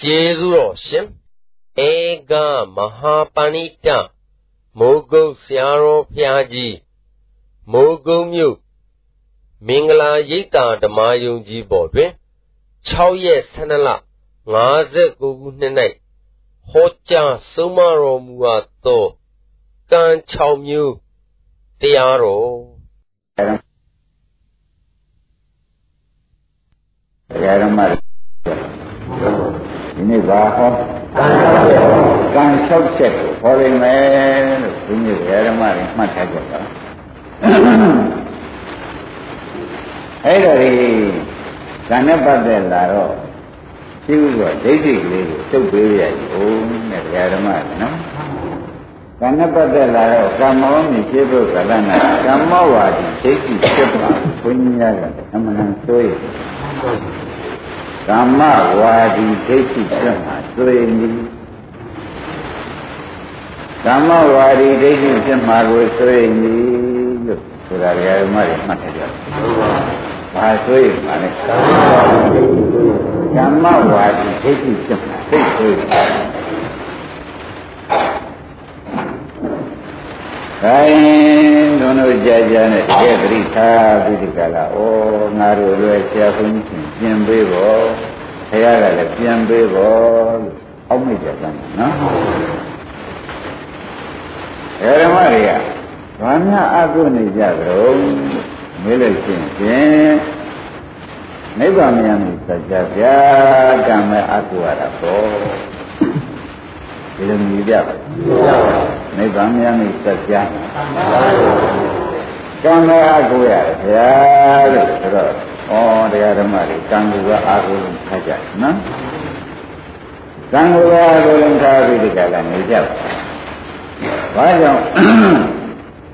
ကျေးဇူးတော်ရှင်ဧကမဟာပဏိတမိုးကုတ်ဆရာတော်ဖျားကြီးမိုးကုတ်မြို့မင်္ဂလာရိပ်သာဓမ္မယုံကြီးပေါ်တွင်6ရက်12လ59ခုနှစ်၌ဟောကြားဆုံးမတော်မူအပ်သောကံ6မျိုးတရားတော်တရားဓမ္မဒီ နေ့ပါဟောကံ6ချက်ကိုဟောရမယ်လို့ဒီနေ့တရားဓမ္မတွေမှတ်ထားကြပါအဲ့တော့ဒီကံနဲ့ပတ်သက်လာတော့ရှိဥစွာဒိဋ္ဌိကလေးကိုတုတ်ပေးရည်ဦးနဲ့တရားဓမ္မတွေနော်ကံနဲ့ပတ်သက်လာတော့ကမ္မောမြည်ရှိဖို့ကလနာကမ္မောဝါဒီဒိဋ္ဌိဖြစ်ပါဘုန်းကြီးများကအမှန်တန်ဆိုရ ကမ္မဝါဒီဒိဋ္ဌိဖြစ်မှာဆိုရင်ဒီကမ္မဝါဒီဒိဋ္ဌိဖြစ်မှာကိုဆိုရင်ဒီလို့ဆိုတာဓမ္မတွေမှတ်ထားကြပါဘာဆိုရင်ပါလဲဓမ္မဝါဒီဒိဋ္ဌိဖြစ်မှာသိဆိုရင်ခိုင်း တို့တို့ကြာကြာနဲ့တကယ်သတိထားပြီးဒီကလာဩငါတို့လည်းဆရာဘုန်းကြီးပြင်ပေးဖို့ဆရာကလည်းပြင်ပေးဖို့လို့အောက်မိကြတယ်နော်ဓမ္မတွေကဘာများအကုနေကြကြုံမေးလိုက်ခြင်းဖြင့်နိဗ္ဗာန်မြတ်မှုစัจ जा ဗျာကံမဲ့အကုရတာပေါ့ဒီလိုမြည်ကြပါ နိဗ္ဗာန်မြတ်မှုစัจ जा ကံမဲ့အကုရတယ်ဗျာလို့ဆိုတော့ဩတရားဓမ္မတွေကံကူကအာဟုလုံးထားကြနော်ကံကူကအာဟုလုံးထားပြီးဒီကလာနေကြပါဘာကြောင့်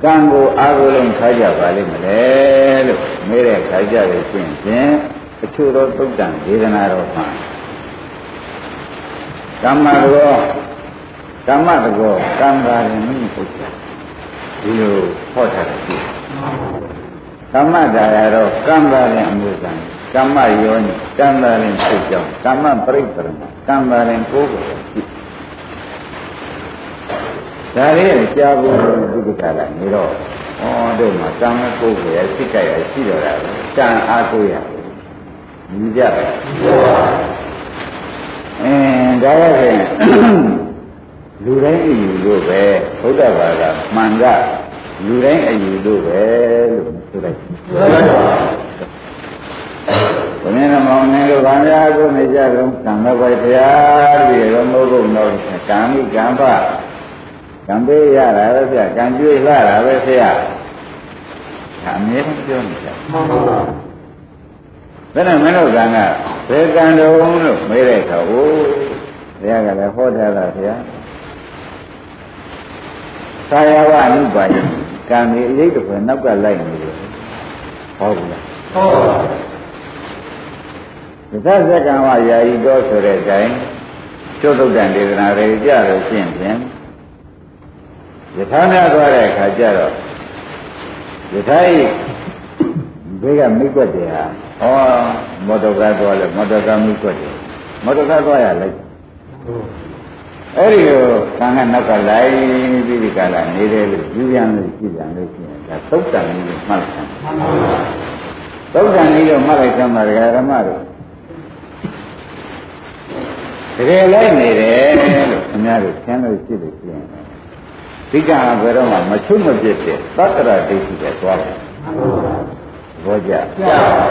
ကံကိုအာဟုလုံးထားကြပါလိမ့်မလဲလို့မေးတဲ့ခါကြလို့ရှင်းဖြင့်အချို့သောသုတ်တံဒေသနာတော်မှာကမ္မရော ကမ္မတကောကံကာရင်မိပုဒ်ဒီလိုဟောထားတယ်ရှိကမ္မဒါရတော့ကံကာရင်အမှုကံကမ္မယောနိကံကာရင်ဖြစ်ကြောင်းကမ္မပရိပ္ပရမကံကာရင်ကိုယ်ကိုရှိဒါလေးကြာဖို့ဒီကကလာနေတော့ဩတို့မှာကံမဲ့ကိုယ်ကိုရစိတ်ကြရရှိတော့တာကံအားကိုရမြည်ကြတယ်အင်းဒါရဖြင့် လူတိုင်းအယူလို့ပဲဘုဒ္ဓဘာသာမှန်ကလူတိုင်းအယူလို့ပဲလို့ဆိုလိုက်ဘယ်နဲ့မောင်နေလို့ဗာများကိုနေကြတော့ကံတော့ပဲတရားပြီးရောမဟုတ်ဘူးတော့ကံမိကံပကံပေးရတာပဲဗျကံကျွေးလာတာပဲဆရာအမြဲတမ်းပြောနေကြမှန်ပါပါဘယ်နဲ့မင်းတို့ကံကဘယ်ကံတုံးလို့မေးတဲ့အခါဟိုဘုရားကလည်းဟောထားတာဘု ရားသာယဝအနုပါယကံဒီအရေးတစ်ခွင်နောက်ကလိုက်နေတယ်ဟောဘူးလားဟောပါဘူးသစ္စာကံဝယာယီတော်ဆိုတဲ့အတိုင်းကျုပ်တုတ်တန်ဒေသနာတွေကြလို့ရှင်းဖြင့်ယထာများသွားတဲ့အခါကျတော့ယထာဤဘေးကမိတ်ွက်တယ်ဟာဩမော်တော်ကားသွားလဲမော်တော်ကားမိကွက်တယ်မော်တော်ကားသွားရလိုက် အဲ့ဒီကိုကံကနောက်ကလိုက်ပြီးဒီကလာနေတယ်လို့ယူပြန်လို့ကြည့်ပြန်လို့ရှိရင်ဒါသုတ်တန်ကြီးကိုမှတ်လိုက်သုတ်တန်ကြီးကိုမှတ်လိုက်သမှာဓမ္မတို့တကယ်လိုက်နေတယ်လို့ခင်ဗျားတို့သင်လို့ရှိလို့ရှိရင်ဒီကံဘယ်တော့မှမချုံမပြစ်တဲ့သတ္တရဒိဋ္ဌိပဲသွားတယ်ဘောကြ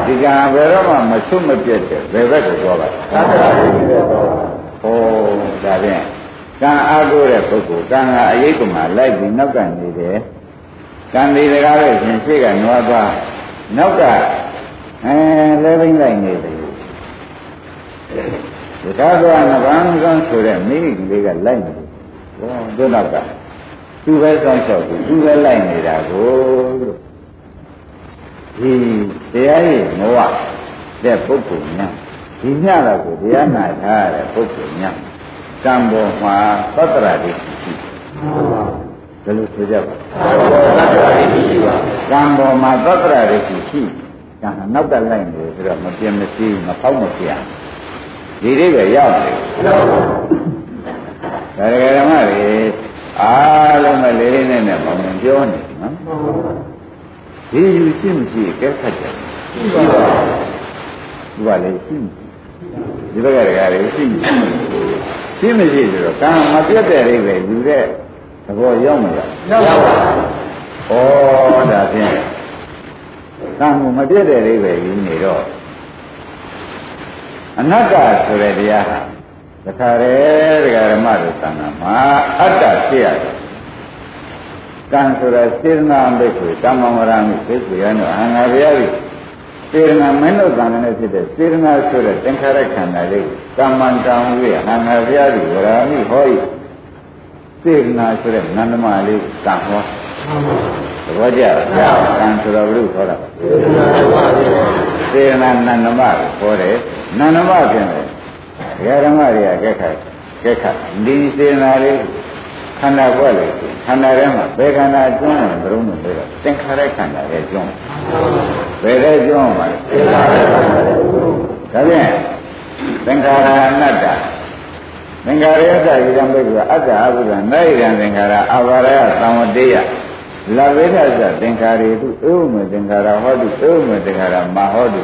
ဒီကံဘယ်တော့မှမချုံမပြတ်တဲ့ဘယ်ဘက်ကိုသွားပါသံဃာရှိတဲ့သွားဟောဒါဖြင့် ကံအားကိုးတဲ့ပုဂ္ဂိုလ်ကံကအရေးကမှလိုက်ပြီးနောက်ကနေတယ်ကံဒီတကားလို့ရှင်ရှေ့ကနွားသွားနောက်ကအဲလဲဘိမ့်လိုက်နေတယ်ဒီကားကနဗန်းကန်းဆိုတဲ့မိမိကလေးကလိုက်နေတယ်ဟောတို့နောက်ကသူပဲစောင့်ရှောက်သူပဲလိုက်နေတာကိုလို့ဒီတရားရဲ့မောဟတဲ့ပုဂ္ဂိုလ်များဒီညတော့ကိုတရားနာထားတဲ့ပုဂ္ဂိုလ်များ ကံပေါ်မှာသတ္တရာတိရှိဘယ်လိုဆိုကြပါကံပေါ်မှာသတ္တရာတိရှိကံနောက်ကလိုက်နေဆိုတော့မပြင်းမစည်းမဖောက်မပြဒီအိဗယ်ရောက်တယ်ဒါရကဓမ္မတွေအားလုံးပဲလေးလေးနဲ့နဲ့ပေါင်းပြောနေနော်ဒီယူရှိမရှိကဲခတ်တယ်ရှိပါဘူးဘာလဲရှိဒီဘက်ကတကယ်လည်းရှိရှိ မရှိဆိုတော့ကံမပြတ်တဲ့အိဗယ်ယူတဲ့သဘောရောက်မလားရောက်ပါဘူးဩဒါဖြင့်ကံကိုမပြတ်တဲ့အိဗယ်ယူနေတော့အနတ္တဆိုတဲ့တရားဟာတခါတည်းတရားဓမ္မတို့သံဃာမှာအတ္တဖြစ်ရတယ်ကံဆိုတာစေတနာဘိက္ခုကမ္မဝရမိဘိက္ခုရနောအင်္ဂါဗျာတိ စေတနာမင်းတို့သံဃာနဲ့ဖြစ်တဲ့စေတနာဆိုတဲ့သင်္ခါရခန္ဓာလေးကမ္မံတံဝိအင်္ဂါဗျာတိဝရမိဟောဤစေတနာဆိုတဲ့နန္ဒမလေးကံဟောသဘောကျလားကံဆိုတော့ဘုရုခေါ်တာစေတနာနန္ဒမခေါ်တယ်နန္ဒမဖြစ်တယ်ဒကာဓမ္မတွေကကက်ခတ်ကက်ခတ်ဒီစေနာလေး ခန္ဓာကွက်လေးခန္ဓာထဲမှာဘယ်ခန္ဓာကျွမ်းတယ်ဘုရုံးလို့ပြောတော့သင်္ခါရခန္ဓာရဲ့ကျွမ်းဘယ်တဲ့ကျွမ်းပါလဲသင်္ခါရခန္ဓာရဲ့ဒါဖြင့်သင်္ခါရအနတ္တသင်္ခါရယတ္တဣဒံဘိက္ခုအတ္တအဘုဒ္ဓနာဣဒံသင်္ခါရအဘာရယသံဝတေယလဗေဒသသင်္ခါရေတုဧဝမေသင်္ခါရဟောတုဧဝမေသင်္ခါရမဟောတု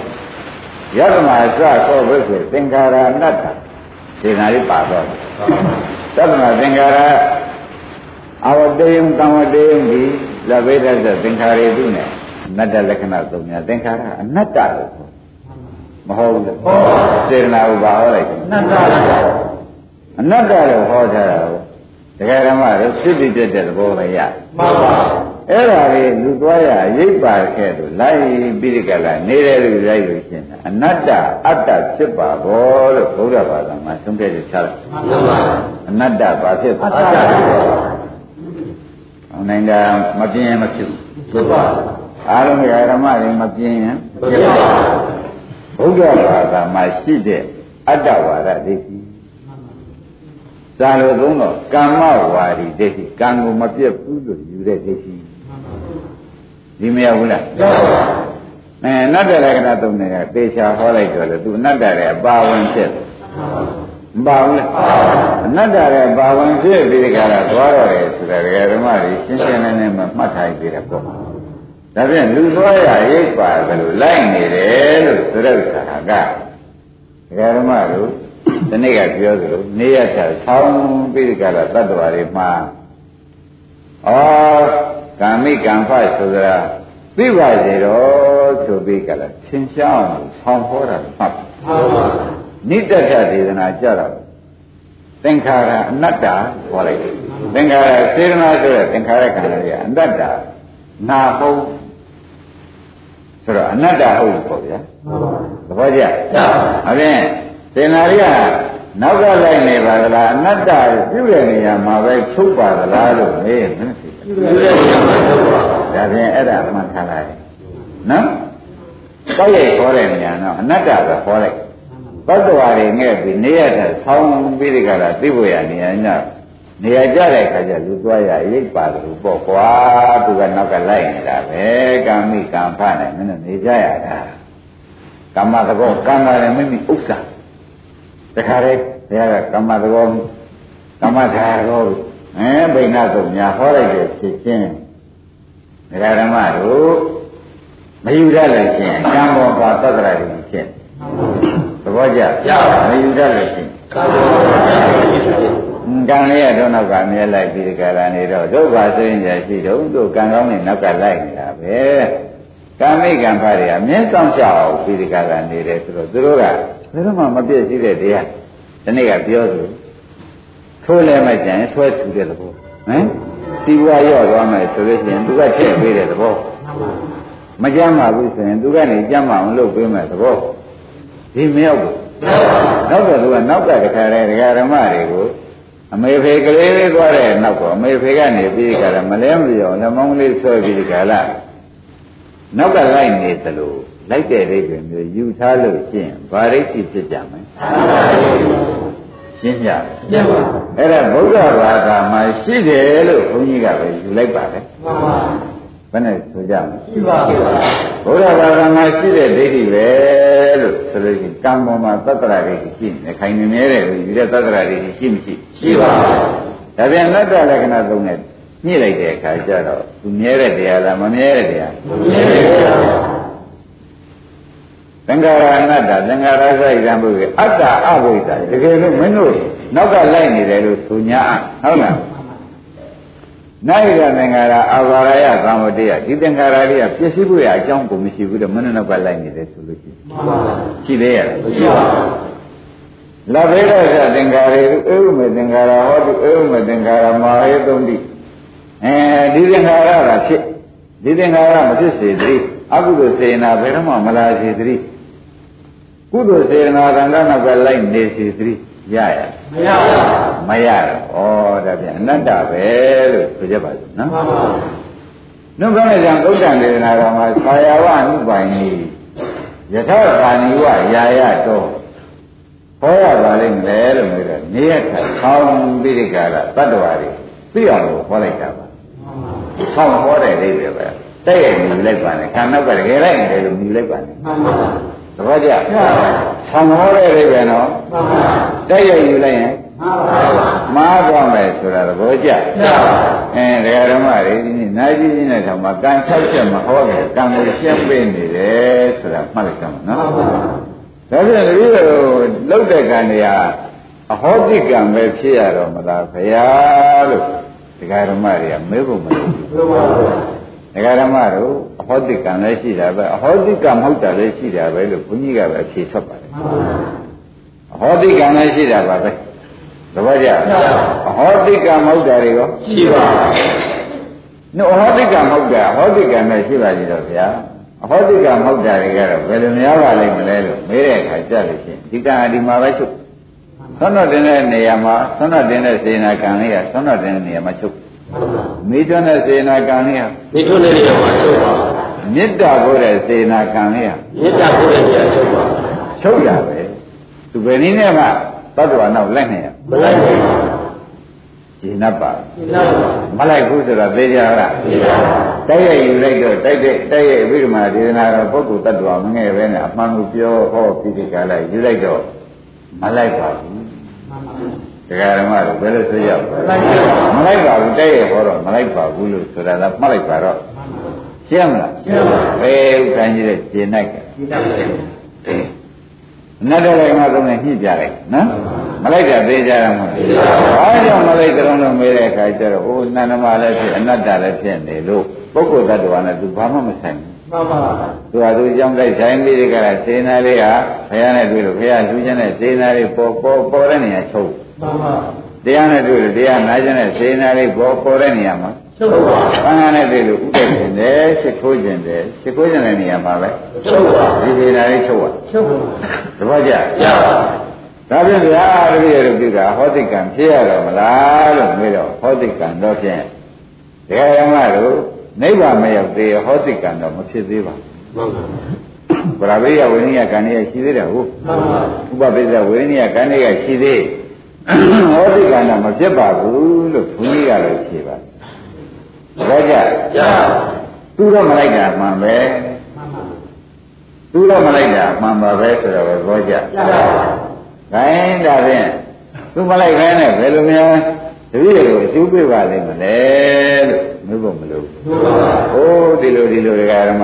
ယတမအစသောဘိက္ခုသင်္ခါရအနတ္တစေနာလေးပါတော့သတ္တမသင်္ခါရ အဝတေယံကံဝတေယံဒီလဗေဒသသင်္ခါရေတုနဲ့အနတ္တလက္ခဏာသုံးများသင်္ခါရအနတ္တလို့မဟုတ်ဘူးဟုတ်စေနာဥပါဟောလိုက်အနတ္တအနတ္တလို့ဟောကြတာကိုတရားဓမ္မတို့ဖြစ်ပြီးပြတဲ့သဘောပဲရမှန်ပါအဲ့ဒါလေးလူသွားရရိပ်ပါခဲ့လို့လိုက်ပြီးဒီကလာနေတဲ့လူလိုက်လို့ရှင်းတာအနတ္တအတ္တဖြစ်ပါဘောလို့ဘုရားဘာသာမှာသုံးခဲ့တယ်ချလိုက်မှန်ပါအနတ္တဘာဖြစ်အတ္တဖြစ်ပါအောင် နိုင်တာမပြင်းရင်မဖြစ်ဘူးဖြစ်ပါအားလုံးကဓမ္မတွေမပြင်းရင်ဖြစ်ပါဘုရားဘာသာမှာရှိတဲ့အတ္တဝါဒဒိဋ္ဌိသာလို့သုံးတော့ကမ္မဝါဒီဒိဋ္ဌိကံကိုမပြတ်ဘူးလို့ယူတဲ့ဒိဋ္ဌိဒီမရဘူးလားမှန်ပါပါအဲအနတ္တလက္ခဏာသုံးနေတာသေချာဟောလိုက်တော့လေသူအနတ္တရဲ့ပါဝင်ဖြစ်မပါ ဘူးလားအနတ္တရဲ့ပါဝင်ဖြစ်ပြီးဒီကရသွားတော့တယ်ဆိုတာဒကာဓမ္မတွေရှင်းရှင်းလင်းလင်းမှမှတ်ထားပြီးတဲ့ပေါ့ဒါဖြင့်လူသွားရရိပ်ပါတယ်လို့လိုက်နေတယ်လို့ဆိုတဲ့အခါကဒကာဓမ္မတို့ဒီနေ့ကပြောသလိုနေရချဆောင်းပြီးကြတာတတ္တဝါတွေမှာဩကာမိကံဖဆိုတာသိပါစေတော့ဆိုပြီးကြလားသင်ရှားအောင်ဆောင်းဟောတာမှတ်ပါ နိတ္တထဒေသနာကြတော့သင်္ခါရအနတ္တဟောလိုက်တယ်သင်္ခါရစေရနာဆိုတဲ့သင်္ခါရခန္ဓာတွေအနတ္တနာဟုတ်ဆိုတော့အနတ္တဟုတ်ပေါ့ဗျာသဘောကျဟုတ်ပါဘူးသင်္နာရိယနောက်ကလိုက်နေပါသလားအနတ္တပြုတဲ့နေရာမှာပဲချုပ်ပါသလားလို့မေးရင်မသိဘူးပြုတဲ့နေရာမှာချုပ်ပါဒါဖြင့်အဲ့ဒါမှတ်ထားလိုက်နော်တောက်ရိုက်ခေါ်တဲ့နေရာတော့အနတ္တကခေါ်လိုက် ဘတ်တော်ရီငဲ့ပြီးနေရတဲ့ဆောင်းပြီးဒီကလာသိဖို့ရနေရာညနေရာကြတဲ့အခါကျလူသွားရရိပ်ပါတယ်လို့ပေါ့ကွာသူကနောက်ကလိုက်နေတာပဲကာမိကံဖနဲ့မင်းတို့နေကြရတာကမ္မတကောကံပါတယ်မိမိဥစ္စာတခါလေဘုရားကကမ္မသဘောကမ္မထာရောအဲဘိညာသုံးညာဟောလိုက်တဲ့ဖြစ်ချင်းဒကာဓမ္မတို့မယူရလို့ရှင်ကံပေါ်ပါသတ္တရာကြီးဖြစ်သ ဘောကျမယူရလို့ရှင်ကံပေါ်ပါသတ္တရာကြီးဖြစ်ကံလေးရတော့နောက်ကမြဲလိုက်ပြီးဒီကလာနေတော့ဒုက္ခဆိုရင်ကြရှိတော့တို့ကံကောင်းနေနောက်ကလိုက်နေတာပဲကာမိကံဖတွေအမြဲဆောင်ရှောက်ပြီးဒီကလာနေတယ်ဆိုတော့သူတို့ကဘယ်တော့မှမပြည့်စည်တဲ့တရားဒီနေ့ကပြောသူထိုးလဲမှကြရင်ဆွဲထူတဲ့သဘောဟမ်စီဝါရော့သွားမယ်ဆိုလို့ရှိရင်သူကထည့်ပေးတဲ့သဘောမကြမ်းပါဘူးဆိုရင်သူကနေကြမ်းမအောင်လုပ်ပေးမယ်သဘော ဒီမရောက်ဘူးနောက်တော့သူကနောက်ကတခါတည်းဒကာဓမ္မတွေကိုအမေဖေကလေးလေးသွားတဲ့နောက်တော့အမေဖေကနေပြီးကြတယ်မလဲမပြောလက်မောင်းလေးဆွဲပြီးဒီကလာနောက်ကလိုက်နေသလိုလိုက်တဲ့အိဗေမျိုးယူထားလို့ရှင်းဗာရိတ်ဖြစ်ကြမယ်ရှင်းကြရှင်းပါအဲ့ဒါဗုဒ္ဓဘာသာမှာရှိတယ်လို့ဘုန်းကြီးကပဲယူလိုက်ပါလေမှန်ပါဘ ယ်နဲ့ဆိုကြမလဲရှိပါဘူးဘုရားဘာသာမှာရှိတဲ့ဒိဋ္ဌိပဲလို့ဆိုလို့ရှိရင်ကံပေါ်မှာသတ္တရာဒိဋ္ဌိရှိနေခိုင်နေနေတဲ့လူကြီးတဲ့သတ္တရာဒိဋ္ဌိရှိမရှိရှိပါဘူးဒါပြန်အနတ္တလက္ခဏာသုံးနဲ့ညှိလိုက်တဲ့အခါကျတော့သူမြဲတဲ့တရားလားမမြဲတဲ့တရားမမြဲပါဘူးသင်္ခါရအနတ္တသင်္ခါရစိုက်တံဘုရားအတ္တအဝိဇ္ဇာတကယ်လို့မင်းတို့နောက်ကလိုက်နေတယ်လို့ဆိုညာဟုတ်လား နိုင်ရသင်္ခါရအာဘာရယသံဝတ္တယဒီသင်္ခါရလေးကပစ္စည်းဖို့ရအကြောင်းကိုမရှိဘူးတဲ့မင်းတို့နောက်ကလိုက်နေတယ်ဆိုလို့ရှိရင်မှန်ပါဘူးရှိသေးရဲ့လားမရှိပါဘူးလဘေရသသင်္ခါရေဧဝမေသင်္ခါရဟောတုဧဝမေသင်္ခါရမာဟေသုံးတိအဲဒီသင်္ခါရကဖြစ်ဒီသင်္ခါရမဖြစ်စေသတိအကုသိုလ်စေနာဘယ်တော့မှမလာစေသတိကုသိုလ်စေနာကံကနောက်ကလိုက်နေစေသတိ ရရမရပါဘူးမရတော့ဩဒါပြန်အနတ္တပဲလို့ဆိုကြပါစို့နော်မှန်ပါဘူးနှုတ်ကမဲ့ကြောင့်သုတ်တန်ဒေသနာတော်မှာသာယာဝအနုပိုင်ကြီးယထာကာနိဝယာယတော်ဟောရပါလိမ့်မယ်လို့ပြောတယ်နေရခိုင်ခေါင်းပိရိကာရတတ္တဝါတွေသိအောင်လို့ဟောလိုက်တာပါဆောင်းဟောတဲ့အိဗယ်ပဲတဲ့ရဲ့မြည်လိုက်ပါနဲ့ခန္ဓာကတကယ်လိုက်နေတယ်လို့မြည်လိုက်ပါနဲ့မှန်ပါဘူး သဘောကျဆောင်းဟောတဲ့အိဗယ်နော်မှန်ပါဘူးတဲ့ရဲ့ယူလိုက်ရင်မှန်ပါဘူးမားသွားမယ်ဆိုတာသဘောကျမှန်ပါဘူးအဲဒကာဓမ္မတွေဒီနေ့နာကြီးကြီးနဲ့ထောင်မှာကံ၆ချက်မဟောတယ်ကံကိုရှင်းပေးနေတယ်ဆိုတာမှတ်လိုက်ကြမှာနော်မှန်ပါဘူးဒါပြန်တပည့်တော်လောက်တဲ့ကံတွေဟာအဟောတိကံပဲဖြစ်ရတော့မလားခရားလို့ဒကာဓမ္မတွေကမဲဖို့မလို့ဘုရားပါဘူး ဒကာဓမ္မတို့အဟောတိကံလည်းရှိတာပဲအဟောတိကံမဟုတ်တာလည်းရှိတာပဲလို့ဘုန်းကြီးကပဲဖြေထွက်ပါတယ်မှန်ပါဘူးအဟောတိကံလည်းရှိတာပါပဲသဘောကျအဟောတိကံမဟုတ်တာတွေရောရှိပါဘူးနော်အဟောတိကမဟုတ်တာအဟောတိကနဲ့ရှိပါကြတော့ဗျာအဟောတိကမဟုတ်တာတွေကတော့ဘယ်လိုများပါလိမ့်မလဲလို့မေးတဲ့အခါကြလို့ရှိရင်ဒီကံအဒီမှာပဲချုပ်သွန်တော်တင်တဲ့နေရာမှာသွန်တော်တင်တဲ့စေနာကံလေးကသွန်တော်တင်တဲ့နေရာမှာချုပ် မိတွန်းတဲ့စေနာကံလေးကဒီထုနေရမှာချုပ်ပါဘူးမေတ္တာကိုတဲ့စေနာကံလေးကမေတ္တာကိုလည်းပြချုပ်ပါဘူးချုပ်တာပဲသူဘယ်နည်းနဲ့မှသတ္တဝါနောက်လိုက်နေရမလိုက်ဘူးရှင်း납ပါဒီနောက်ပါမလိုက်ဘူးဆိုတော့သိကြလားဒီနောက်ပါတိုက်ရိုက်ယူလိုက်တော့တိုက်တဲ့တိုက်ရိုက်ဝိဓမ္မာဒေသနာတော်ပုဂ္ဂိုလ်တ attva မငဲ့ပဲနဲ့အမှန်ကိုပြောဟောပြီးဒီကလာယူလိုက်တော့မလိုက်ပါဘူးမှန်ပါ ဘူးတရားဓမ္မတို့ဘယ်လိုဆိုရမလိုက်ပါဘူးမလိုက်ပါဘူးတိုက်ရိုက်ဟောတော့မလိုက်ပါဘူးလို့ဆိုတာကမှတ်လိုက်ပါတော့ရှင်းမလားရှင်းပါဘယ်ဥက္ကံကြီးတဲ့ရှင်းနိုင်ကြဒီနောက်ပါနတ်တော်လည်းငါသုံးနဲ့ညှိပြလိုက်နော်မလိုက်တာသေးကြရမှာဘာကြောင့်မလိုက်ကြတော့လို့မေးတဲ့အခါကျတော့အိုးနန္ဒမလည်းဖြစ်အနတ္တလည်းဖြစ်နေလို့ပုဂ္ဂိုလ်တ attva နဲ့သူဘာမှမဆိုင်ဘူးမှန်ပါဘူးသူဟာသူကြောင့်တိုက်ဆိုင်ပြီးဒီကရစေနာလေးဟာဘုရားနဲ့တွေ့လို့ဘုရားလူချင်းနဲ့စေနာလေးပေါ်ပေါ်ပေါ်တဲ့နေရာချုပ်မှန်ပါဘူး တရားနဲ့တွေ့လို့တရားနာခြင်းနဲ့စေနာလေးပေါ်ပေါ်တဲ့နေရာမှာချုပ်ပါသံဃာနဲ့တွေ့လို့ဥဒ္ဒေခြင်းတယ်ရှ िख ိုးခြင်းတယ်ရှ िख ိုးခြင်းတဲ့နေရာမှာပဲချုပ်ပါဒီစေနာလေးချုပ်ချုပ်ပါသဘောကျရပါဒါဖြင့်ဗျာတပည့်ရတို့ကဟောတိကံဖြစ်ရတော့မလားလို့မေးတော့ဟောတိကံတော့ဖြင့်တရားဓမ္မတို့နိဗ္ဗာန်မရောက်သေးဟောတိကံတော့မဖြစ်သေးပါဘူးမှန်ပါဗရာဝိယဝိနည်းကံရရှိသေးတယ်ဟုတ်မှန်ပါဥပပိစ္ဆဝိနည်းကံရရှိသေး ဟောတိကံတော့မဖြစ်ပါဘူးလို့ဘုန်းကြီးကလည်းဖြေပါဘောကြရသူတော့မလိုက်တာမှန်ပဲမှန်ပါသူတော့မလိုက်တာမှန်ပါပဲဆိုတော့ဘောကြရပါခိုင်းဒါဖြင့်သူမလိုက်ခိုင်းနဲ့ဘယ်လိုများတပည့်တွေကိုအကျိုးပေးပါလိမ့်မလဲလို့မျိုးဖို့မလို့မှန်ပါဟိုးဒီလိုဒီလိုဒကာရမ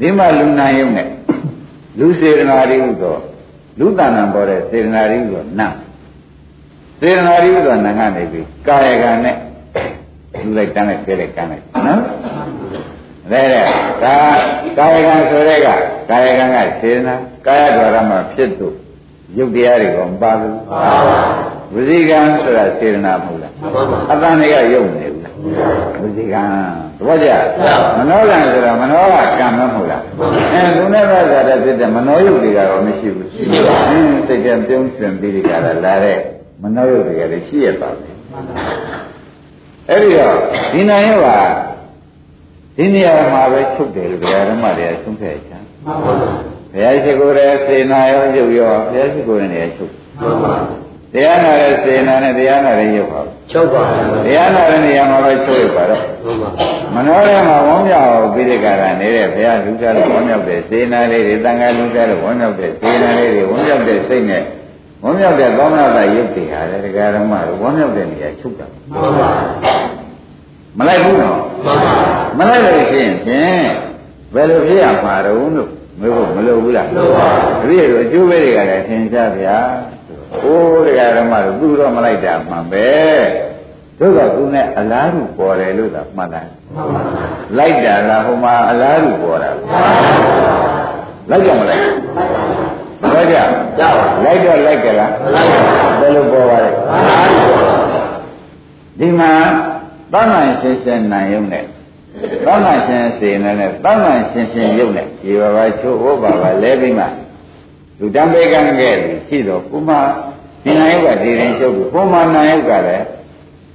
ဒီမှာလူနာယုံနဲ့လူစေတနာတွေဥသော လူတဏ္ဍံပေါ်တဲ့စေတနာတွေဥသောနတ်စေတနာတွေဥသောနတ်ကနေပြီးကာယကံနဲ့လူလိုက်တန်းလိုက်ပြဲလိုက်ကန်းလိုက်နော်ဒါတဲ့ဒါကာယကံဆိုတဲ့ကကာယကံကစေတနာကာယဒွါရမှာဖြစ်သူရုပ်တရားတွေကမပါဘူးပါပါ ဝစီကံဆိုတာစေတနာမဟုတ်လားမှန်ပါအတန်တွေကရုပ်နေဘူးလားဝစီကံသဘောကျမှန်ပါမနောကံဆိုတာမနောကကံမဟုတ်လားအဲသူနဲ့သာသာတဲ့ဖြစ်တဲ့မနောယုတ်တွေကတော့မရှိဘူးရှိပါအင်းစိတ်ကပြုံးရွှင်ပြီးဒီကရလာတဲ့မနောယုတ်တွေကလည်းရှိရပါမယ်အဲ့ဒီတော့ဒီနာယောကဒီနေရာမှာပဲချုပ်တယ်လို့ဘုရားဓမ္မတွေကသုံးဖက်ချမ်းမှန်ပါဘုရားရှိခိုးတဲ့စေနာရောရုပ်ရောဘုရားရှိခိုးတဲ့နေရာချုပ်မှန်ပါဒ တရားနာတဲ့စေနာနဲ့တရားနာတဲ့ရုပ်ပါချုပ်ပါဘူးတရားနာတဲ့နေရာမှာပဲချုပ်ရပါတော့မှန်ပါမနောထဲမှာဝမ်းမြောက်ပြီးတဲ့ကာလနေတဲ့ဘုရားလူသားလို့ဝမ်းမြောက်တဲ့စေနာလေးတွေတန်ခါလူသားလို့ဝမ်းမြောက်တဲ့စေနာလေးတွေဝမ်းမြောက်တဲ့စိတ်နဲ့ဝမ်းမြောက်တဲ့သောမနာတရုပ်တွေဟာလည်းတရားဓမ္မတို့ဝမ်းမြောက်တဲ့နေရာချုပ်တာမှန်ပါမလိုက်ဘူးနော်မှန်ပါမလိုက်လို့ရှိရင်ဖြင့်ဘယ်လိုဖြစ်ရမှာတုံးလို့မေးဖို့မလိုဘူးလားလိုပါတပည့်တို့အကျိုးပေးတွေကလည်းသင်ကြဗျာ။ အိုးတရားဓမ္မတို့သူတော့မလိုက်တာမှန်ပဲ။တို့ကသူနဲ့အလားတူပေါ်တယ်လို့သာမှတ်လိုက်မှန်ပါ။လိုက်တာလားဟိုမှာအလားတူပေါ်တာ။လိုက်ကြမလိုက်။ဘယ်ကြရပါ။လိုက်တော့လိုက်ကြလားလိုက်ပါ။ဘယ်လိုပေါ်ပါလဲအားလုံးပါ။ဒီမှာသံဃာရှင်းရှင်းနိုင်ရုံနဲ့သံဃာရှင်းစေနေနဲ့သံဃာရှင်းရှင်းရုံနဲ့ဒီဘာဘာချိုးဟောပါပါလဲပြီးမှ လူတံပေကံခဲ့တယ်ရှိတော့ဘုမဒီနာယုတ်ကဒီရင်ရှုပ်ပြီးဘုမနာယုတ်ကလည်း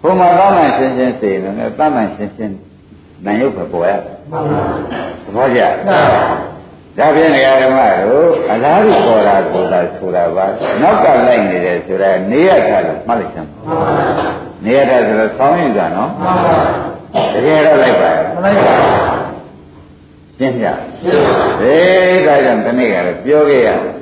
ဘုမသောနာရှင်းရှင်းစေတယ်နဲ့တမန်ရှင်းရှင်းနာယုတ်ပဲပေါ်ရမှန်ပါသဘောကျမှန်ပါဒါဖြင့်နေရာဓမ္မတို့အလားတူပေါ်တာကိုသာဆိုတာပါနောက်ကလိုက်နေတယ်ဆိုတာနေရတာလို့မှတ်လိုက်စမ်းမှန်ပါနေရတာဆိုတော့ဆောင်းရည်ကနော်မှန်ပါတကယ်တော့လိုက်ပါရဲ့မလိုက်ပါရှင်းပြရှင်းပါဟေးဒါကြောင့်ဒီနေ့ကလည်းပြောခဲ့ရတယ်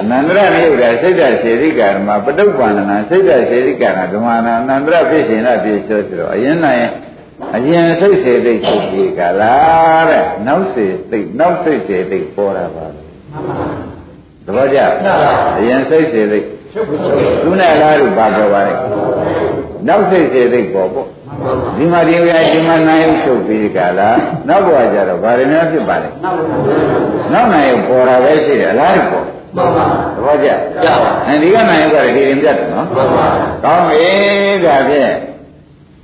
အနန္တရမြုပ်တာစိတ်ဓာတ်စေရိကာဓမ္မပတုပ္ပန္နနာစိတ်ဓာတ်စေရိကာနာဓမ္မနာအနန္တရဖြစ်ရှင်ရဖြစ်ဆိုဆိုတော့အရင်နိုင်အရင်စိတ်စေတိတ်ဖြစ်ဒီကလာတဲ့နောက်စေတိတ်နောက်စိတ်စေတိတ်ပေါ်တာပါပဲမှန်ပါသဘောကျအရင်စိတ်စေတိတ်ချုပ်ပါချုပ်သူနဲ့အလားတူပါတော့ပါလေနောက်စိတ်စေတိတ်ပေါ်ပေါ့မှန်ပါဒီမှာဒီကဒီမှာနိုင်ရုပ်ချုပ်ပြီးဒီကလာနောက်ဘဝကျတော့ဗာရဏဖြစ်ပါလေနောက်ပါနောက်နိုင်ရုပ်ပေါ်တာပဲရှိတယ်အလားတူပေါ် မှန်ပါသဘောကျရပါအဲဒီကနိုင်ရုပ်ကလည်းဒီရင်ပြတ်တယ်နော်မှန်ပါကောင်းပြီဒါဖြင့်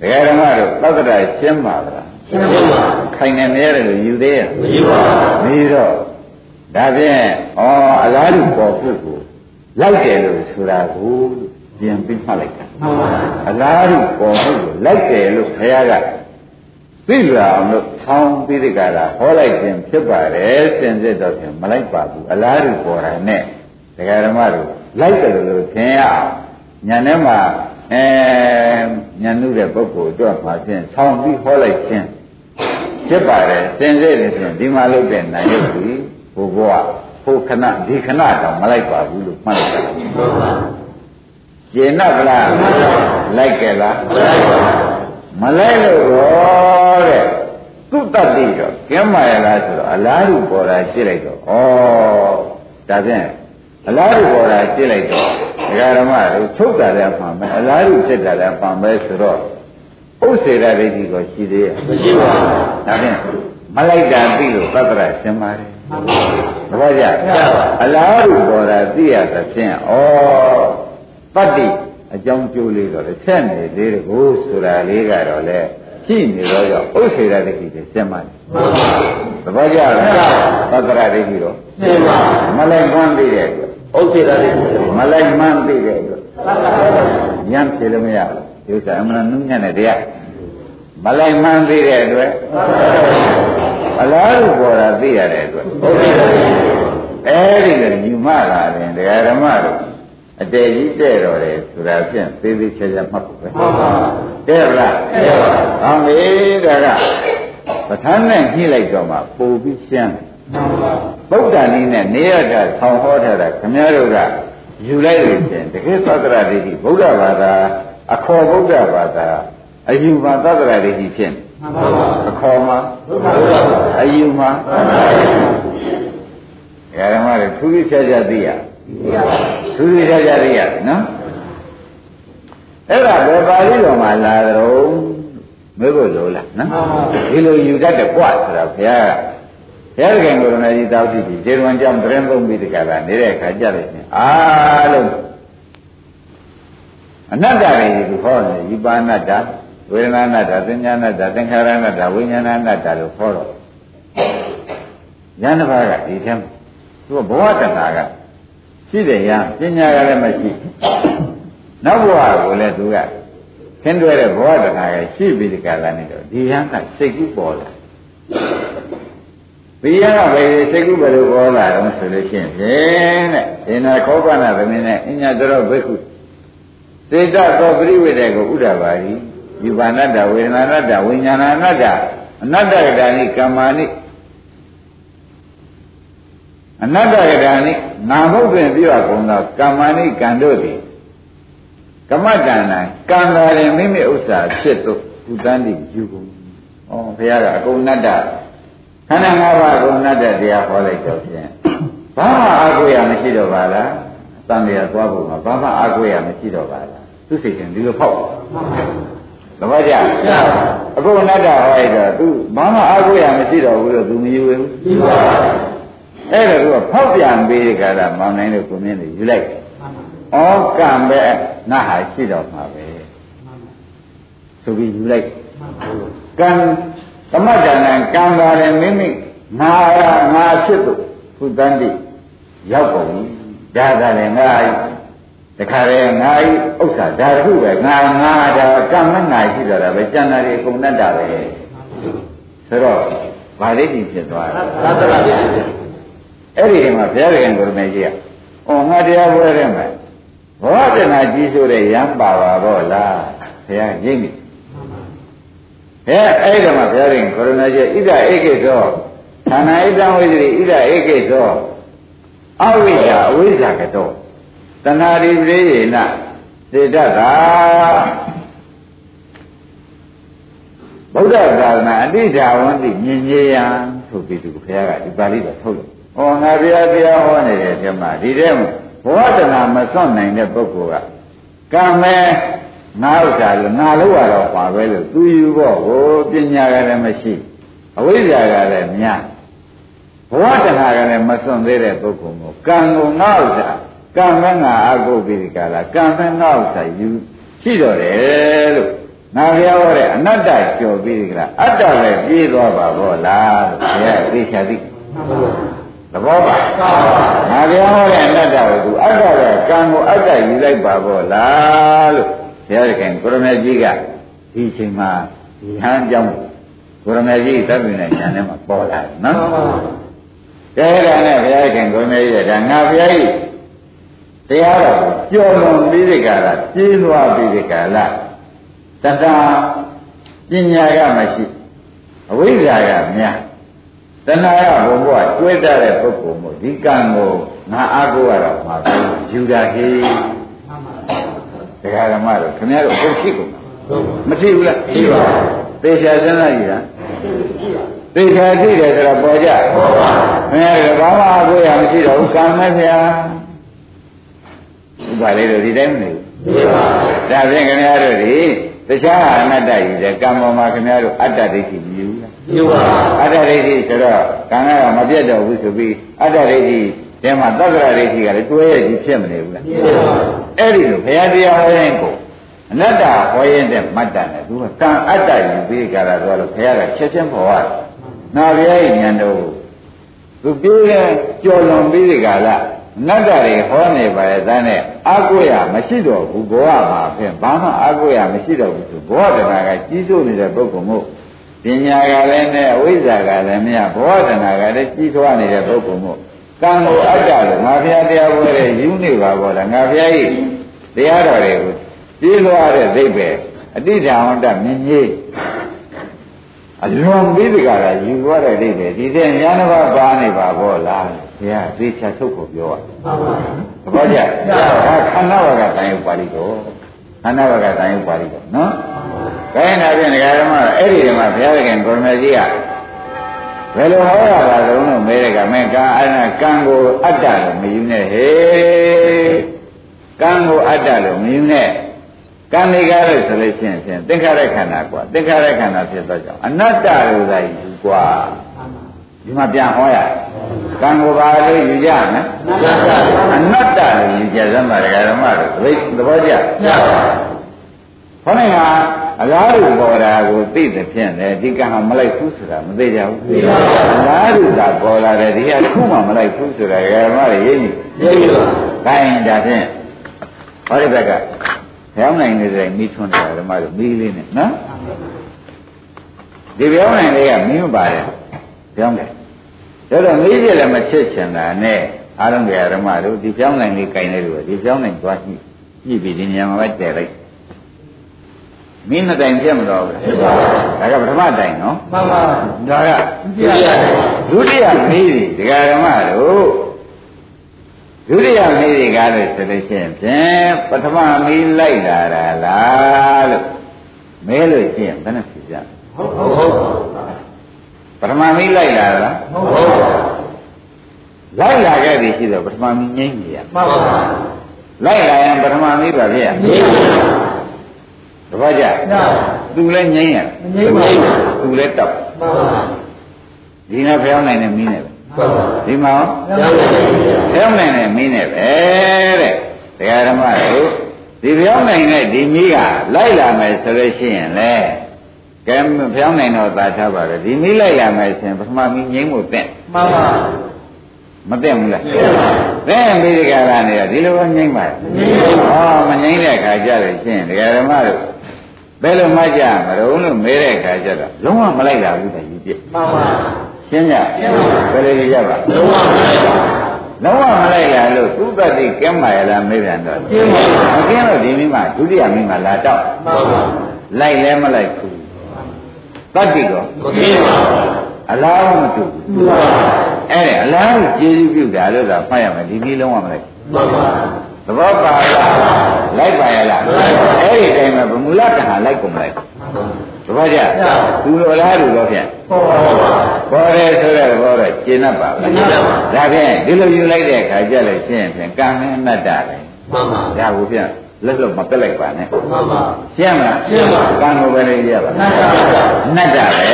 ဒကာဓမ္မတို့သက္ကတာရှင်းပါလားရှင်းပါခိုင်နေနေရတယ်လို့ယူသေးရဲ့မယူပါပြီးတော့ဒါဖြင့်ဩအလားတူပေါ်ဖို့ကိုလိုက်တယ်လို့ဆိုတာကိုပြန်ပြီးမှတ်လိုက်တာမှန်ပါအလားတူပေါ်ဖို့ကိုလိုက်တယ်လို့ခရက သိလာအောင်လို့ဆောင်းပြီးဒီကလာဟောလိုက်ခြင်းဖြစ်ပါတယ်စင်စစ်တော့ဖြင့်မလိုက်ပါဘူးအလားတူပေါ်တာနဲ့ဒကာဓမ္မတို့လိုက်တယ်လို့ထင်ရအောင်ညာထဲမှာအဲညာနုတဲ့ပုဂ္ဂိုလ်အတွက်မှာဖြင့်ဆောင်းပြီးဟောလိုက်ခြင်းဖြစ်ပါတယ်စင်စစ်လည်းဖြင့်ဒီမှာလုပ်တဲ့နိုင်ရုပ်ကြီးဘုဘဝဟိုခဏဒီခဏတော့မလိုက်ပါဘူးလို့မှတ်လိုက်တာမှန်ပါကျေနပ်လားလိုက်ကြလား မလိုက်ပါမလိုက်လို့တော့တဲ့သူ့တတ်တိတော့ကျမ်းမာရလားဆိုတော့အလားတူပေါ်တာကြည့်လိုက်တော့ဩဒါဖြင့်အလားတူပေါ်တာကြည့်လိုက်တော့ဒကာဓမ္မတို့ချုပ်တာလည်းမှန်မယ်အလားတူဖြစ်တာလည်းမှန်ပဲဆိုတော့ဥစ္စေရဒိဋ္ဌိကိုရှိသေးရဲ့မရှိပါဘူးဒါဖြင့်မလိုက်တာသိလို့သတ္တရရှင်းပါတယ်မှန်ပါသဘောကျရပါအလားတူပေါ်တာသိရသဖြင့်ဩတတ္တိ အကြောင်းကျိုးလေးတော့လေဆက်နေသေးတယ်ကိုဆိုတာလေးကတော့လေရှိနေတော့ကြောင့်ဥစ္စေရဒိဋ္ဌိကိုရှင်းပါတယ်မှန်ပါသဘောကျလားသတ္တရဒိဋ္ဌိတော့ရှင်းပါမလိုက်မှန်းသိတဲ့အတွက်ဥစ္စေတာလေးမလိုက်မှန်းသိတဲ့အတွက်ညံဖြေလို့မရဘူးဒီဥစ္စာအမှန်နုညံ့တဲ့တရားမလိုက်မှန်းသိတဲ့အတွက်အလားတူပေါ်တာသိရတဲ့အတွက်ဥစ္စေတာလေးအဲဒီကညီမလာတယ်တရားဓမ္မတို့ အတေကြီးတဲ့တော်တယ်ဆိုတာဖြင့်သေးသေးချာချာမှတ်ဖို့ပဲမှန်ပါတဲ့ဗလားတဲ့ပါဟောမေးဒါကပဋ္ဌာန်းနဲ့ညှိလိုက်တော့မှပို့ပြီးရှင်းတယ်မှန်ပါဗုဒ္ဓနည်းနဲ့နေရတာဆောင်းဟောထားတာခမည်းတော်ကယူလိုက်လို့ရှင်တကယ်သတ္တရဒိဋ္ဌိဗုဒ္ဓဘာသာအခေါ်ဗုဒ္ဓဘာသာအယူမှာသတ္တရဒိဋ္ဌိဖြစ်နေမှန်ပါအခေါ်မှာဘုရားဘုရားအယူမှာဓမ္မတွေထူးထူးခြားခြားသိရ ထူးထူးခြားခြားသိရတယ်နော်အဲ့ဒါဘယ်ပါဠိတော်မှာလာတော့မေးဖို့လိုလားနော်ဒီလိုယူတတ်တယ်ကွဆိုတာဘုရားကဘုရားခင်ကိုယ်တော်ကြီးတောက်ကြည့်ပြီးခြေတော်ကြောင့်တရင်သုံးပြီးတကလာနေတဲ့အခါကြလို့ရှင်အားလုံးအနတ္တတွေဒီဟောနေဤပါဏတ္တဝေဒနာနတ္တသင်္ညာနတ္တသင်္ခါရနတ္တဝိညာဏနတ္တလို့ဟောတော့ဉာဏ်တစ်ပါးကဒီထဲမှာသူကဘဝတဏ္ဍာက ရှိတယ်ရပညာကလည်းမရှိနောက်ဘဝကိုလည်းသူကခင်းတွဲတဲ့ဘဝတဏ္ဍာကရှိပြီးဒီကလာနေတော့ဒီဟန်ကစိတ်ကူးပေါ်လာဘိယကဘယ်စိတ်ကူးဘယ်လိုပေါ်လာတော့ဆိုလို့ရှိရင်ဖြင့်တဲ့ဒေနာခောပနာသမင်းနဲ့အညာတော်ဘိက္ခုစေတသောပရိဝေဒေကိုဥဒ္ဒပါရီယူပါဏတ္တဝေဒနာဏတ္တဝိညာဏဏတ္တအနတ္တကတာနိကမ္မာနိ အနတ္တကတာနိနာမဟုတ်ပင်ပြရကုန်သောကမ္မာနိကံတို့သည်ကမ္မတဏ္ဍကံသာရင်မိမိဥစ္စာဖြစ်သို့ဥတန်းတိယူကုန်။ဩဘုရားကအကုန်နတ္တခန္ဓာ၅ပါးအကုန်နတ္တတရားဟောလိုက်တော့ဖြင့်ဘာမှအာကိုရမရှိတော့ပါလား။တန်တရားသွားဖို့မှာဘာမှအာကိုရမရှိတော့ပါလား။သူစိတ်ကဒီလိုဖောက်သဘောကျအခုနတ္တဟောရတော့သူဘာမှအာကိုရမရှိတော့ဘူးလို့သူမယူဘူး။ယူပါဘူး။ အဲ့ဒါကဖောက်ပြန်ပေးတဲ့ခါကမောင်နိုင်လို့ကိုမင်းတွေယူလိုက်တယ်ဩကံပဲငါဟာရှိတော့မှာပဲဆိုပြီးယူလိုက်ကံသမတ္တနာကံပါတယ်မိမိငါရငါဖြစ်သူခုတန်တိရောက်ကုန်ပြီဒါကလည်းငါတခါလေငါဤဥစ္စာဒါတခုပဲငါငါဒါကံမငါရှိတော့တာပဲကျန်တာတွေအကုန်တတ်တာပဲဆိုတော့ဗာလိတိဖြစ်သွားတယ် အဲ့ဒီမှာဘုရားခင်ကိုရမေကြီးကဩငါတရားပွဲထဲမှာဘောဓနာကြီးဆိုတဲ့ရံပါပါတော့လားဘုရားရိပ်မိအဲအဲ့ဒီမှာဘုရားရင်ကိုရဏကြီးဣဒဧကိသောဌာနဣဒံဝိသရိဣဒဧကိသောအဝိဇ္ဇာအဝိဇ္ဇာကတော့တဏှာရိပရိယေနစေတတ်တာဗုဒ္ဓသာသနာအတိဓာဝန္တိမြင်ကြီးယံဆိုပြီးသူဘုရားကဒီပါဠိတော်ထုတ်လို့။ ဩငါဘုရားတရားဟောနေတဲ့ဓမ္မဒီထဲမှာဘဝတနာမစွန့်နိုင်တဲ့ပုဂ္ဂိုလ်ကကံမဲငါဥစ္စာလို့ငါလို့ရတော့ပါပဲလို့သူယူဖို့ကိုပညာကလည်းမရှိအဝိဇ္ဇာကလည်းများဘဝတနာကလည်းမစွန့်သေးတဲ့ပုဂ္ဂိုလ်ကိုကံကိုငါဥစ္စာကံမဲငါအကုပိရိကလာကံမဲငါဥစ္စာယူရှိတော့တယ်လို့ငါပြောရတဲ့အနတ္တကျော်ပြီးကြလားအတ္တပဲပြေးသွားပါဘောလားလို့ဘုရားသိချာသိ သဘောပါငါပြောဟောတဲ့အနတ္တကိုသူအတ္တကကံကိုအတ္တယူလိုက်ပါဘောလားလို့ဘုရားခင်ကိုရမေကြီးကဒီအချိန်မှာဒီဟန်ကြောင့်ကိုရမေကြီးသဗ္ဗညဉာဏ်နဲ့မှပေါ်လာတယ်နော်ကဲဒါနဲ့ဘုရားခင်ကိုရမေကြီးကဒါငါဘုရားကြီးတရားတော်ကိုကြော်လွန်ပြီးဒီကလာပြေးသွားပြီးဒီကလာတတပညာကမရှိအဝိဇ္ဇာကများ တဏှာရဘုံဘဝကျွဲတတ်တဲ့ပုဂ္ဂိုလ်မို့ဒီကံကိုငါအားကိုးရတော့မှာပဲယူတာဟေးတရားဓမ္မတို့ခင်ဗျားတို့ဟုတ်ရှိကုန်မသိဘူးလားသိပါသေချာစဉ်းစားကြည့်တာသေချာသိတယ်ဆိုတော့ပေါ်ကြပေါ်ပါခင်ဗျားတို့ဘာမှအားကိုးရမရှိတော့ဘူးကံမဲ့ဗျာဥပါလေတို့ဒီတိုင်းမနေဘူးသိပါဒါဖြင့်ခင်ဗျားတို့ဒီ တခြားအနတ္တကြီးတဲ့ကံပေါ်မှာခင်ဗျားတို့အတ္တဒိဋ္ဌိမြည်ဘူးလားမြည်ပါအတ္တဒိဋ္ဌိဆိုတော့ကံကမပြတ်တော့ဘူးဆိုပြီးအတ္တဒိဋ္ဌိတဲမှာသက္ကရာဒိဋ္ဌိကလည်းတွဲရကြီးဖြစ်မနေဘူးလားမြည်ပါအဲ့ဒီလိုဘုရားတရားဟောရင်ကိုအနတ္တဟောရင်တဲ့မတ္တနဲ့သူကကံအတ္တယူပြီးကြတာဆိုတော့ဘုရားကချက်ချင်းပေါ်ရတယ်။နာဘုရားရဲ့ဉာဏ်တော်သူပြေးတဲ့ကြော်လွန်ပြီးဒီကလာ နတ်တွေဟောနေပါရဲ့သားနဲ့အာကိုရမရှိတော့ဘူးဘဝမှာဖြင့်ဘာမှအာကိုရမရှိတော့ဘူးဆိုဘဝတရားကကြီးစိုးနေတဲ့ပုဂ္ဂိုလ်မို့ပညာကလည်းနဲ့အဝိဇ္ဇာကလည်းမရဘဝတရားကလည်းကြီးထွားနေတဲ့ပုဂ္ဂိုလ်မို့ကံကိုအတ္တလို့ငါဘုရားတရားပွဲတဲ့ယူနေပါဘောလားငါဘုရားကြီးတရားတော်တွေကိုကြီးလွားတဲ့သိပဲအတိဋ္ဌာဝတ္တမြင်ကြီးအလွန်ပြီးဒီကရာယူသွားတဲ့အိဗယ်ဒီတဲ့ညာနဘာပါနေပါဘောလား ဘုရားသေချာထုတ်ကိုပြောရသဘောကျဒါခန္ဓာဝကတန်ရုပ်ပါဠိတော်ခန္ဓာဝကတန်ရုပ်ပါဠိတော်နော်ခိုင်းတာဖြင့်ဒကာဓမ္မအဲ့ဒီဓမ္မဘုရားခင်ကိုရမေကြီးကဘယ်လိုဟောရပါသလဲလို့မဲတဲ့ကမဲကံအနာကံကိုအတ္တလို့မယူနဲ့ဟေးကံကိုအတ္တလို့မယူနဲ့ကံမိကားလို့ဆိုလို့ရှိရင်ဖြင့်သင်္ခါရခန္ဓာကွာသင်္ခါရခန္ဓာဖြစ်တော့ကြောင့်အနတ္တလို့သာယူကွာဒီမှာပြန်ဟောရ ကံကိုပါလို့ယူကြမယ်အနတ္တလို့ယူကြသမှာဒကာဓမ္မတို့သဘောကျဟောနေကအလားတူပေါ်တာကိုသိတဲ့ဖြင့်လေဒီကံဟာမလိုက်ဘူးဆိုတာမသိကြဘူးသိပါဘူးအလားတူသာပေါ်လာတယ်ဒီကတစ်ခုမှမလိုက်ဘူးဆိုတာဒကာဓမ္မတွေရိပ်နေရိပ်ပါခိုင်းဒါဖြင့်ဟောဒီဘက်ကပြောင်းနိုင်နေတဲ့မိထွန်းတယ်ဓမ္မတို့မီးလေးနဲ့နော်ဒီပြောင်းနိုင်လေးကမင်းမပါတယ်ပြောင်းတယ် ဒါတော့မေးကြလည်းမဖြစ်ချင်တာနဲ့အားလုံးကဓမ္မတို့ဒီပြောင်းနိုင်လေးကြိုင်နေလို့ဒီပြောင်းနိုင်သွားရှိကြည့်ပြီးဒီနေရာမှာပဲတည်လိုက်မင်းနှစ်တိုင်ဖြစ်မတော်ဘူးလားဒါကပထမတိုင်နော်မှန်ပါဒါကဒုတိယဒုတိယမေးပြီဒကာဓမ္မတို့ဒုတိယမေးပြီကားလို့ဆိုလို့ရှိရင်ဖြင့်ပထမမေးလိုက်လာတာလားလို့မဲလို့ရှိရင်ဘယ်နဲ့ဖြစ်ကြဟုတ်ဟုတ်ဟုတ် ပထမမေးလိုက်လာတာလားဟုတ်ဟုတ်လိုက်လာခဲ့ပြီရှိတော့ပထမမေးငိမ့်နေရမှန်ပါလိုက်လာရင်ပထမမေးပါဗျာမင်းပါတပတ်ကြညာသူလည်းငိမ့်ရမငိမ့်ပါဘူးသူလည်းတောက်မှန်ပါဒီနဲ့ဖျောင်းနိုင်တဲ့မင်းနဲ့ပဲမှန်ပါဒီမှာရောကျောင်းနေတယ်ဖျောင်းနိုင်တဲ့မင်းနဲ့ပဲတဲ့တရားဓမ္မတို့ဒီဖျောင်းနိုင်တဲ့ဒီမီးကလိုက်လာမယ်ဆိုလို့ရှိရင်လေ ကဲဖျောင်းနိုင်တော့သာထားပါလေဒီမီးလိုက်လာမယ်ဆိုရင်ပထမမီးငိမ့်ဖို့တဲ့မှန်ပါမတဲ့ဘူးလားတဲ့မိဒီကရာနေတော့ဒီလိုပဲငိမ့်ပါဟောမငိမ့်တဲ့ခါကြလို့ရှိရင်တရားဓမ္မတို့ဘယ်လိုမှကြမလို့လို့မေးတဲ့ခါကျတော့လုံးဝမလိုက်လာဘူးတဲ့ကြီးပြမှန်ပါရှင်းကြဘယ်လိုကြည့်ရပါလုံးဝမလိုက်ပါလုံးဝမလိုက်ရလို့သူတတိကဲမှာရလားမေးပြန်တော့ကျင်းပါမကင်းတော့ဒီမိမဒုတိယမိမလာတော့မှန်ပါလိုက်လဲမလိုက်ဘူး တတိကောမကင်းပါအလားမတူဘူးဘူးပါအဲ့ဒါအလားကိုကျေးဇူးပြုတာလို့သာဖတ်ရမယ်ဒီနည်းလုံးဝမလိုက်မှန်ပါသဘောပါလားလိုက်ပါရလားအဲ့ဒီတိုင်းမှာဗမူလတဟာလိုက်ကုန်မလိုက်သဘောကျသူလိုလားလူတော့ဖြင့်ဟုတ်ပါပါပေါ်တယ်ဆိုတဲ့ဘောတော့ရှင်းတတ်ပါဘူးဒါဖြင့်ဒီလိုယူလိုက်တဲ့အခါကျလို့ရှင်းဖြင့်ကံနဲ့အနတ္တပဲမှန်ပါဒါကိုဖြင့် လက်လွတ်မပက်လိုက်ပါနဲ့ မှန်ပါ ရှင်းမလား ရှင်းပါ ကံကိုပဲလေးရပါ နတ်တာ အနတ္တပဲ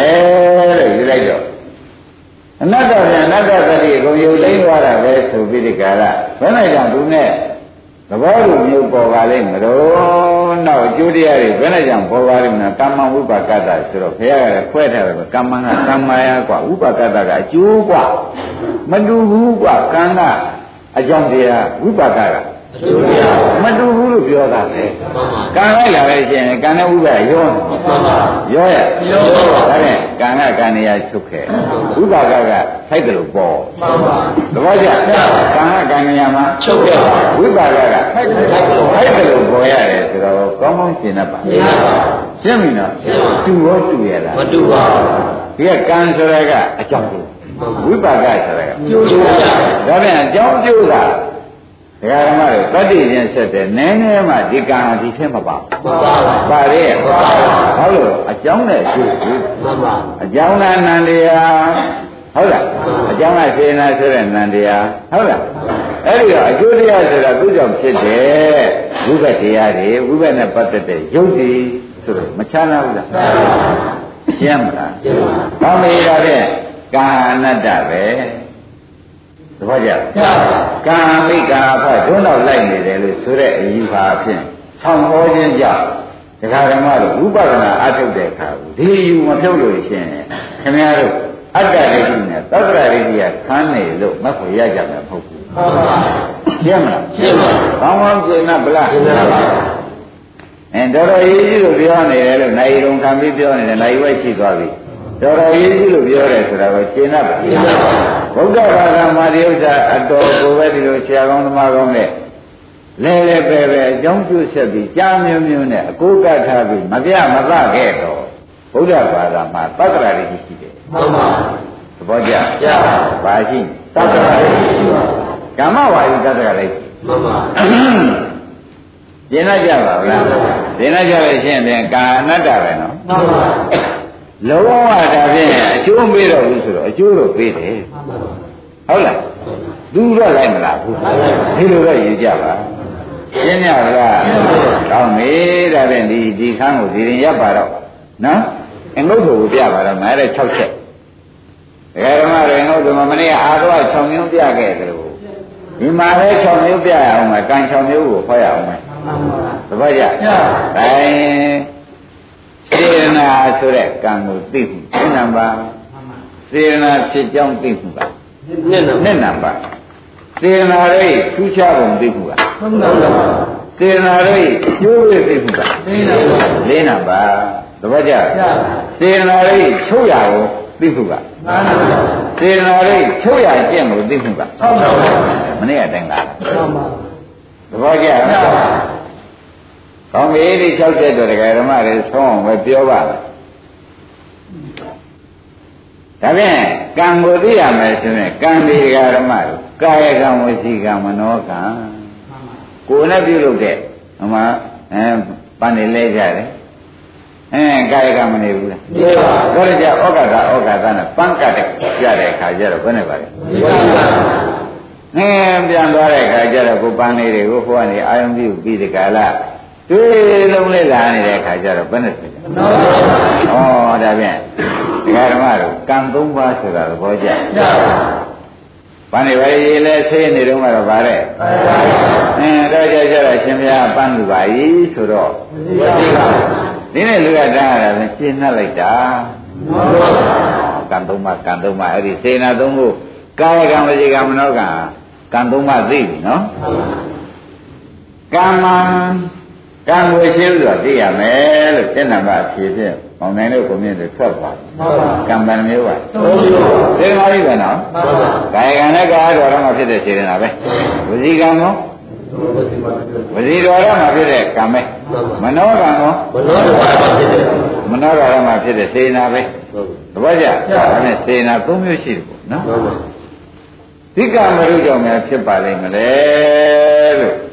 လို့ယူလိုက်တော့အနတ္တပြန်အနတ္တသတိကိုယူလိမ့်သွားတာပဲဆိုပြီးဒီကာလဘယ်နဲ့ကြောင့်သူနဲ့သဘောလိုမျိုးပေါ်ပါလိမ့်မလို့နောက်အကျိုးတရားတွေဘယ်နဲ့ကြောင့်ပေါ်ပါလိမ့်မလဲကမ္မဝိပါကတ္တဆိုတော့ဘုရားကလည်းခွဲထားတယ်ပဲကမ္မကကမ္မယာกว่าဝိပါကတ္တကအကျိုးกว่าမတူဘူးกว่าကံကအကြောင်းတရားဝိပါကက အကျိုးရ မတူဘူးလို့ပြောတာပဲမှန်ပါကံလိုက်လာလို့ရှိရင်ကံနဲ့ဥပ္ပရောမှန်ပါရောရရောပါဒါနဲ့ကံကကံနေရာချုပ်ခဲ့ဥပ္ပါကကထိုက်တယ်လို့ပေါ်မှန်ပါသဘောကျကံကကံနေရာမှာချုပ်ခဲ့ပါဝိပါကကထိုက်တယ်ထိုက်တယ်ထိုက်တယ်လို့ပေါ်ရတယ်ဆိုတော့ကောင်းကောင်းရှင်းတတ်ပါရှင်းပါရှင်းပြီနော်ရှင်းပါတူရောတူရလားမတူပါဘူးဒီကကံဆိုတာကအကြောင်းကျိုးဝိပါကဆိုတာကကျိုးကျိုးရဒါပြန်အကြောင်းကျိုးက ဒကာဓမ္မတွေတတ္တိချင်းဆက်တယ်နည်းနည်းမှဒီကံဟာဒီဖြစ်မပါဘူးမှန်ပါပါပါရဲ့ဟုတ်လို့အကြောင်းနဲ့အကျိုးကိုမှန်ပါအကြောင်းကနန္တရားဟုတ်လားအကြောင်းကစေနာဆိုတဲ့နန္တရားဟုတ်လားအဲ့ဒီတော့အကျိုးတရားဆိုတာသူ့ကြောင့်ဖြစ်တယ်ဝိဘတ်တရားတွေဝိဘတ်နဲ့ပတ်သက်တဲ့ယုတ်တွေဆိုတော့မချမ်းသာဘူးလားရှင်းမလားရှင်းပါကောင်းပြီဒါဖြင့်ကာအနတ္တပဲ သဘောကျလားရပါကာမိကာဖဒုံတော့လိုက်နေတယ်လို့ဆိုတဲ့အယူပါဖြင့်ဆောင်းဟောခြင်းကြောင့်ဒကာဓမ္မတို့ဥပဒနာအထုတ်တဲ့အခါဒီအယူမဖြုတ်လို့ရှင်ခင်ဗျားတို့အတ္တရိတိနဲ့သတ္တရိတိကခန်းနေလို့မဖို့ရကြမှာမဟုတ်ဘူးမှန်ပါရှင်းမလားရှင်းပါကောင်းကောင်းရှင်းနာဗလားရှင်းပါပါအဲတော်တော်ရေးကြီးလို့ပြောနေတယ်လို့နိုင်ရုံခံပြီးပြောနေတယ်နိုင်ဝဲရှိသွားပြီ တော်တော်ရေးကြီးလို့ပြောတယ်ဆိုတာကိုရှင်းနာပါရှင်းပါပါဘုဒ္ဓဘာသာမှာဒီဥစ္စာအတော်ကိုပဲဒီလိုဆရာကောင်းသမားကောင်းနဲ့လဲလဲပဲပဲအကြောင်းကျိုးဆက်ပြီးကြားမျိုးမျိုးနဲ့အကိုကထားပြီးမပြမသခဲ့တော့ဘုရားဘာသာမှာတတ္တရာရိရှိတယ်မှန်ပါသဘောကျရပါပါရှိတတ်တာလေးရှိပါကမ္မဝါယုတတ္တရာရိမှန်ပါကျင်နာကြပါဗလားကျင်နာကြလို့ရှိရင်ပြန်ကာအနတ္တပဲနော်မှန်ပါ လုံးဝဒါဖြင့်အကျိုးမပေးတော့ဘူးဆိုတော့အကျိုးတော့ပေးတယ်မှန်ပါဟုတ်လားသူတော့လိုက်မလားဘူးဒီလိုတော့ယူကြပါရှင်းရပါလားကောင်းပြီဒါဖြင့်ဒီဒီခန်းကိုဒီရင်ရပ်ပါတော့နော်အငုတ်ကိုပြပါတော့မယ်တဲ့6ချက်ဒကာဓမ္မတွေငုတ်ကမနေ့ကအာတော့6မျိုးပြခဲ့တယ်လို့ဒီမှာလည်း6မျိုးပြရအောင်မယ်ကံ6မျိုးကိုဟောရအောင်မယ်မှန်ပါသဘောကျဒါရင်စေရနာ ဆိုတဲ့ကံကိုသိမှုသိနံပါစေရနာဖြစ်ကြောင်းသိမှုကနဲ့နော်နှစ်နံပါစေရနာရိထူးခြားပုံသိမှုကမှန်ပါပါစေရနာရိကျိုးရသိမှုကသိနေပါလေးနံပါသဘောကျရပါစေရနာရိချုပ်ရကိုသိမှုကမှန်ပါဗျာစေတနာလေးချုပ်ရကျင့်လို့သိမှုကဟုတ်ပါဗျာမနေ့ကတိုင်ကမှန်ပါသဘောကျလားကောင်းပြီဒီ၆ချက်တော့တရားဓမ္မတွေဆုံးအောင်ပဲပြောပါမယ် ဒါဖြင့်ကံကိုသိရမယ်ဆိုရင်ကံဒီတရားဓမ္မတွေကာယကံဝစီကံမနောကံကိုယ်နဲ့ပြုလုပ်တဲ့ဟိုမှာအဲပန်းနေလဲကြတယ်အဲကာယကံမနေဘူးလားဒီပါဒါကြဩဃတာဩဃတာနဲ့ပန်းကတ်တဲ့ကြတဲ့ခါကျတော့ဘယ်နဲ့ပါလဲဒီပါဗျာငင်းပြန်သွားတဲ့ခါကျတော့ကိုပန်းလေးတွေကိုဟိုကနေအာယုံပြုပြီးဒီကလာတွေ့လုံးလေးလာနေတဲ့ခါကျတော့ဘယ်နဲ့ဖြစ်လဲမှန်ပါဗျာ ဩဒါဖြင့်ဒကာဓမ္မတို့ကံ၃ပါးဆိုတာသဘောကျညပါပန်းနေပါလေလဲဆေးနေတော့မှတော့ဗါတဲ့ပါဗျာအင်းတော့ကြကြတော့ရှင်ဘုရားပန်းလူပါ၏ဆိုတော့ဒီပါဒီနေ့လူကတန်းရတာပဲရှင်းနှက်လိုက်တာမှန်ပါဗျာကံသုံးပါးကံသုံးပါးအဲ့ဒီစေနာသုံးခုကာယကံဝစီကံမနောကံကံသုံးပါးသိပြီနော်ကံမံ ကံကိုရှင်းလို့သိရမယ်လို့စိတ်နံပါတ်ဖြည့်ဖြင့်မောင်နိုင်တို့ကိုမြင်လို့ထွက်သွားမှန်ပါကံပန်မျိုးပါသုံးမျိုးစေနာကြီးပဲနော်မှန်ပါကာယကံနဲ့ကာယတော်ရမှာဖြစ်တဲ့စေနာပဲဝစီကံကောဝစီတော်ရမှာဖြစ်တဲ့ကံပဲမနောကံကောဘလို့ပါဖြစ်တယ်မနောတော်ရမှာဖြစ်တဲ့စေနာပဲတပည့်ကြဒါနဲ့စေနာ၃မျိုးရှိတယ်ပေါ့နော်မှန်ပါဒီကမရုကြောင့်များဖြစ်ပါလိမ့်မလဲလို့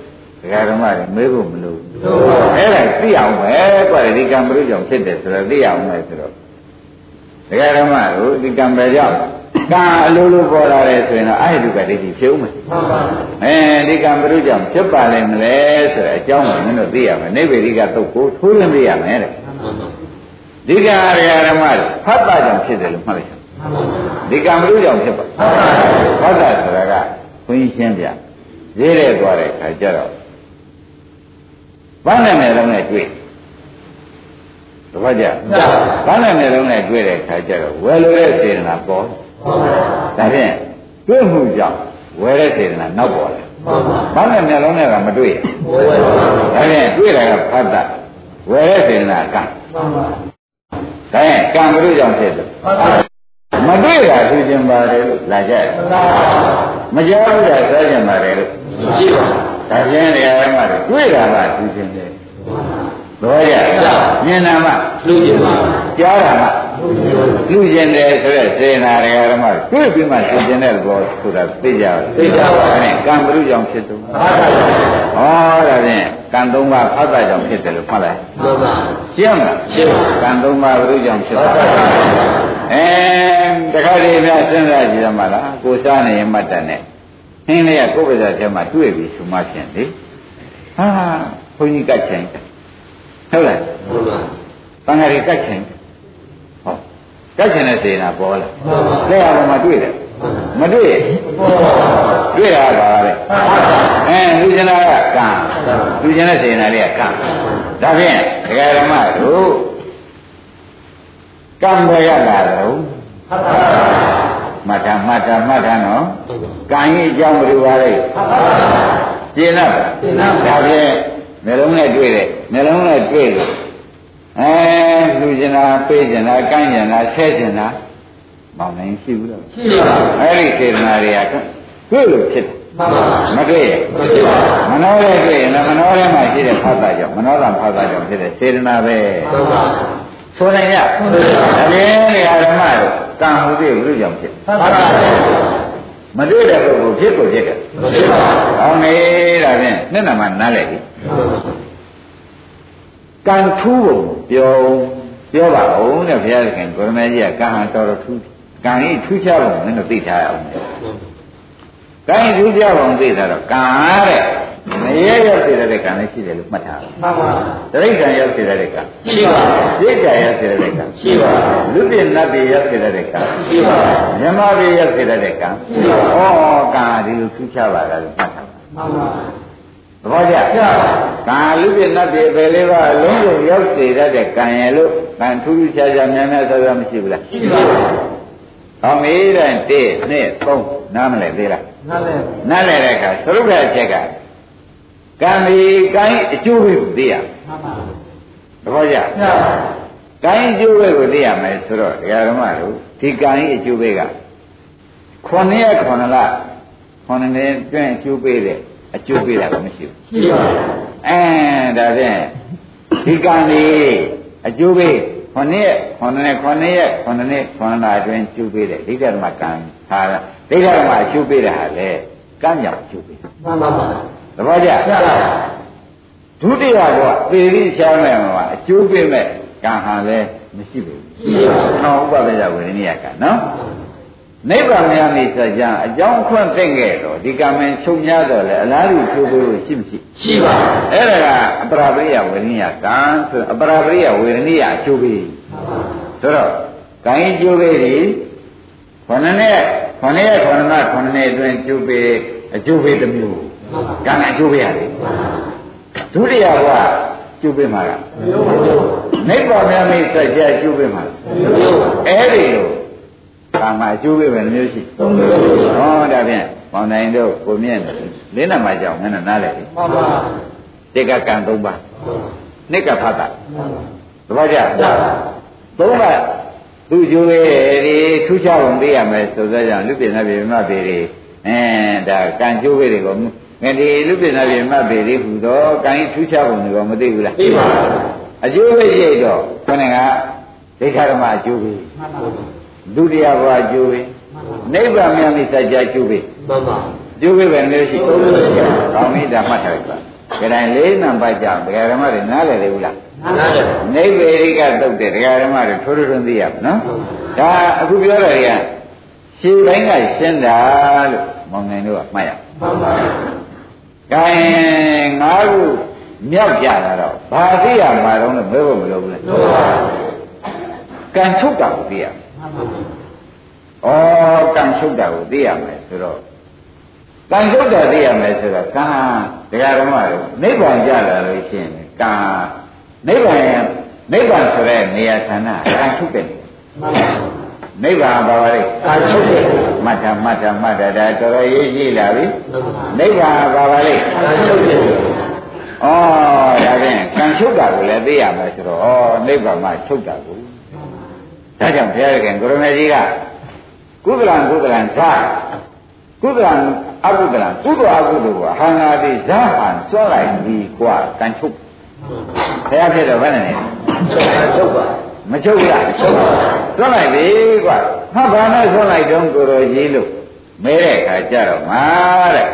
ဒကာဓမ္မတွေမေးဖို့မလိုဘူးအဲ့ဒါသိအောင်ပဲကွာဒီကံမရုကြောင့်ဖြစ်တယ်ဆိုတော့သိအောင်ပဲဆိုတော့ဒကာဓမ္မတို့ဒီကံပဲကြောင့်ကံအလိုလိုပေါ်လာတယ်ဆိုရင်တော့အဲ့ဒီကဒိဋ္ဌိဖြုံးမယ်မှန်ပါအဲဒီကံမရုကြောင့်ဖြစ်ပါလိမ့်မလဲဆိုတဲ့အကြောင်းကိုမင်းတို့သိရမယ်နိဗ္ဗေဒိကသုတ်ကိုထိုးရင်းသိရမယ်တဲ့မှန်ပါဒီကံဒကာဓမ္မတွေဖတ်တာကြောင့်ဖြစ်တယ်လို့မှတ်လိုက်မှန်ပါဒီကံမရုကြောင့်ဖြစ်ပါဖတ်တာဆိုတာကခွင်းရှင်းပြရေးတဲ့သွားတဲ့ခါကျတော့ ဘာနဲ့နဲ့လုံးနဲ့တွေ့တပတ်ကြဘာနဲ့နဲ့လုံးနဲ့တွေ့တဲ့ခါကျတော့ဝယ်လို့တဲ့စေတနာပေါ်ဒါဖြင့်တွေ့မှုကြောင့်ဝယ်တဲ့စေတနာနောက်ပေါ်တယ်မှန်ပါဘာနဲ့နဲ့လုံးနဲ့ကမတွေ့ရဘယ်လိုပါဒါဖြင့်တွေ့တာကဖတ်တာဝယ်တဲ့စေတနာကံမှန်ပါဒါဖြင့်ကံမရုကြောင့်ဖြစ်တယ်မှန်ပါမတွေ့တာသူကျင်ပါတယ်လို့လာကြတယ်မကြောက်တာဆက်ကျင်ပါတယ်လို့ရှိပါ ဒါဖြင့်တရားဓမ္မတွေတွေ့တာကသူကျင်တယ်ဘောရမြင်တာမှလူကြီးပါကြားတာမှလူကျင်တယ်ဆိုတဲ့စေနာတရားဓမ္မတွေတွေ့ပြီးမှသူကျင်တဲ့ဘောဆိုတာသိကြတယ်သိကြပါဒါနဲ့ကံဘုရုကြောင့်ဖြစ်သူမှန်ပါဟောဒါဖြင့်ကံသုံးပါးဖတ်တာကြောင့်ဖြစ်တယ်လို့မှတ်လိုက်မှန်ပါရှင်းမလားရှင်းပါကံသုံးပါးဘုရုကြောင့်ဖြစ်တာမှန်ပါအဲတခါတည်းများစဉ်းစားကြည့်ရမှာလားကိုစားနေရင်မှတ်တယ် နဲ့ဟင်းလေးကကိုယ့်ပါးစားထဲမှာတွေ့ပြီဆိုမှဖြင့်လေဟာဘုန်းကြီးကတ်ချင်ဟုတ်လားမှန်ပါတန်ဃာတွေကတ်ချင်ဟောကတ်ချင်တဲ့စေနာပေါ်လာမှန်ပါလက်ရပေါ်မှာတွေ့တယ်မတွေ့ရင်တွေ့ရတာပါလေအဲလူကျင်တာကကံလူကျင်တဲ့စေနာလေးကကံဒါဖြင့်ဒကာဓမ္မတို့ကံပဲရလာတော့ မှတ်တာမှတ်တာမှတ်တာနော်ကံကြီးအကြောင်းဘယ်လိုပါလဲရှင်းတော့ဒါဖြင့်နှလုံးနဲ့တွေ့တယ်နှလုံးနဲ့တွေ့တယ်အဲလူကျင်တာပေးကျင်တာကန့်ကျင်တာဆဲကျင်တာမောင်နိုင်ရှိဘူးတော့ရှိပါအဲ့ဒီစေတနာတွေကတွေ့လို့ဖြစ်တယ်မှန်ပါမတွေ့ရမရှိပါမနောရဲ့တွေ့ရင်လည်းမနောထဲမှာရှိတဲ့ဖတ်တာကြောင့်မနောတံဖတ်တာကြောင့်ဖြစ်တဲ့စေတနာပဲမှန်ပါ ဆိုနိုင်ရဒါဖြင့်နေရာဓမ္မတို့ကံဟုသေးဘူးလို့ကြောင့်ဖြစ်မှန်ပါမတွေ့တဲ့ပုဂ္ဂိုလ်ဖြစ်ကိုဖြစ်တယ်မရှိပါ။ဟောင်းနေတာဖြင့်နှစ်နာမှနားလိုက်ပြီ။ကံထူးဖို့ပြောပြောပါဦးတဲ့ဘုရားခင်ကိုရမကြီးကကံဟာတော်တော်ထူးကံကြီးထူးခြားဖို့မင်းတို့သိထားရအောင်။ ကံကြီးထူးခြားဖို့သိတာတော့ကံတဲ့မရရောက်စေတဲ့ကံလည်းရှိတယ်လို့မှတ်ထားပါမှန်ပါ။တိရစ္ဆာန်ရောက်စေတဲ့ကံရှိပါစိတ်ဓာတ်ရောက်စေတဲ့ကံရှိပါလူပြည့်နတ်ပြည့်ရောက်စေတဲ့ကံရှိပါမြမပြည့်ရောက်စေတဲ့ကံရှိပါဩကံဒီလိုထူးခြားပါလားလို့မှတ်ထားပါမှန်ပါသဘောကျကာလူပြည့်နတ်ပြည့်ပဲလေးပါအလုံးစုံရောက်စေတတ်တဲ့ကံရလို့ကံထူးထူးခြားခြားများများဆောဆောမရှိဘူးလားရှိပါဟောမေးတဲ့1 2 3 နားမလဲသေးလားနားလဲနားလဲတဲ့အခါသရုပ်ကအချက်ကကံဒီကိုင်းအကျိုးပဲကိုသိရမှန်ပါသဘောကျညပါကိုင်းအကျိုးပဲကိုသိရမယ်ဆိုတော့ဒကာဓမ္မတို့ဒီဒီကံဤအကျိုးပေးကခုနှစ်ရက်ခုနှစ်လခုနှစ်နှစ်တွင်အကျိုးပေးတယ်အကျိုးပေးတာကမရှိဘူးရှိပါဘူးအဲဒါဖြင့်ဒီကံဒီအကျိုးပေးခုနှစ်ရက်ခုနှစ်နှစ်ခုနှစ်ရက်ခုနှစ်နှစ်ခုနှစ်လအတွင်းကျိုးပေးတယ်ဒိဋ္ဌဓမ္မကံ ဟာဒိဋ္ဌဓမ္မအကျိုးပေးတာဟာလေကံကြောင့်အကျိုးပေးမှန်ပါပါသဘောကျရပါဒုတိယကပေရိရှားမဲ့မှာအကျိုးပေးမဲ့ကံဟာလည်းမရှိဘူးရှိပါဘူး။နော်ဥပပယဝေဒနိယကနော်။နိဗ္ဗာန်များနေစကြအကြောင်းအခွင့်သိခဲ့တော့ဒီကံမင်းချုပ်များတော့လေအလားတူကျိုးပေးလို့ရှိမရှိရှိပါဘူး။အဲ့ဒါကအပရာပရိယဝေဒနိယကံဆိုအပရာပရိယဝေဒနိယအကျိုးပေးဆိုတော့ကံကြီးကျိုးပေးဒီခொနနဲ့ ခொနရဲ့ခொနမခொနနဲ့အတွင်းကျိုးပေးအကျိုးပေးတစ်မျိုးကံကအကျိုးပေးရတယ်ဒုတိယကကျိုးပေးမှာကမျိုးပါမျိုးနိဗ္ဗာန်များမိတ်ဆက်ကြကျိုးပေးမှာမျိုးအဲ့ဒီလိုကာမအကျိုးပေးပဲနှမျိုးရှိသုံးမျိုးဟောဒါဖြင့်ပေါင်းတိုင်းတို့ကိုမြင့်လင်းနမကြောင့်ငါနားလဲမှန်ပါတိကကံ၃ပါးနှစ်ကဖတ်တာသဘောကျရပါ သုံးပါးသူကျိုးပေးဒီထူးခြားပုံသိရမယ်ဆိုသောကြောင့်လူပြင်းနာပြေမပေတွေအဲဒါကံကျိုးပေးတွေကိုငါဒီလူပြင်းနာပြေမပေတွေဟူတော့ကံထူးခြားပုံတွေကမသိဘူးလားသိပါအကျိုးပေးကြိတ်တော့ခொနဲ့ကဒိဋ္ဌဓမ္မအကျိုးပေးမှန်ပါဒုတိယဘဝအကျိုးပေးနိဗ္ဗာန်မြတ်မိစัจ जा အကျိုးပေးမှန်ပါအကျိုးပေးပဲမျိုးရှိသုံးမျိုးရှိပါကောင်းပြီဒါမှတ်ထားလိုက်ပါ ကြတိုင်းလေးနံပါတ်ကြောင့်ဒကာဓမ္မတွေနားလည်လေဘူးလားနားရနိဗ္ဗေရိကတုတ်တဲ့ဒကာဓမ္မတွေထိုးထိုးထွန်းသိရမယ်နော်ဒါအခုပြောတာတွေကရှင်းတိုင်းကရှင်းတာလို့မောင်ငယ်တို့ကမှတ်ရမှန်ပါကဲငါးခုမြောက်ကြတာတော့ဘာသိရမှာတော့လဲမဲဖို့မလိုဘူးလေလို့ပါကံချုပ်တာကိုသိရမယ်မှန်ပါဩကံချုပ်တာကိုသိရမယ်ဆိုတော့ ကံချုပ်တာသိရမယ်ဆိုတော့ကံတရားဓမ္မတို့နိဗ္ဗာန်ကြလာလို့ရှိရင်ကံနိဗ္ဗာန်နိဗ္ဗာန်ဆိုတဲ့နေရာဌာနကံချုပ်တဲ့နေရာမှန်ပါနိဗ္ဗာန်ဘာပါလဲအာချုပ်တယ်မတ္ထမတ္ထမတ္ထဒါတော်တော်ရေးကြည့်လာပြီမှန်ပါနိဗ္ဗာန်ဘာပါလဲအာချုပ်တယ်ဩဒါဖြင့်ကံချုပ်တာကိုလည်းသိရမယ်ဆိုတော့ဩနိဗ္ဗာန်မှာချုပ်တာကိုဒါကြောင့်ဘုရားခင်ကိုရမေကြီးကကုသလံကုသလံသာ ကုသလံအကုသလံကုသအကုသိုလ်ကအဟံငါတိဇာဟံစွန့်လိုက်ပြီกว่าကံချုပ်ဘုရားဖြစ်တော့ဘယ်နဲ့လဲ ချုပ်ပါ မချုပ်ဘူးလားချုပ်ပါစွန့်လိုက်ပြီกว่าဟာဘာနဲ့စွန့်လိုက်တော့ကိုရောကြီးလို့မဲတဲ့အခါကျတော့ငါတဲ့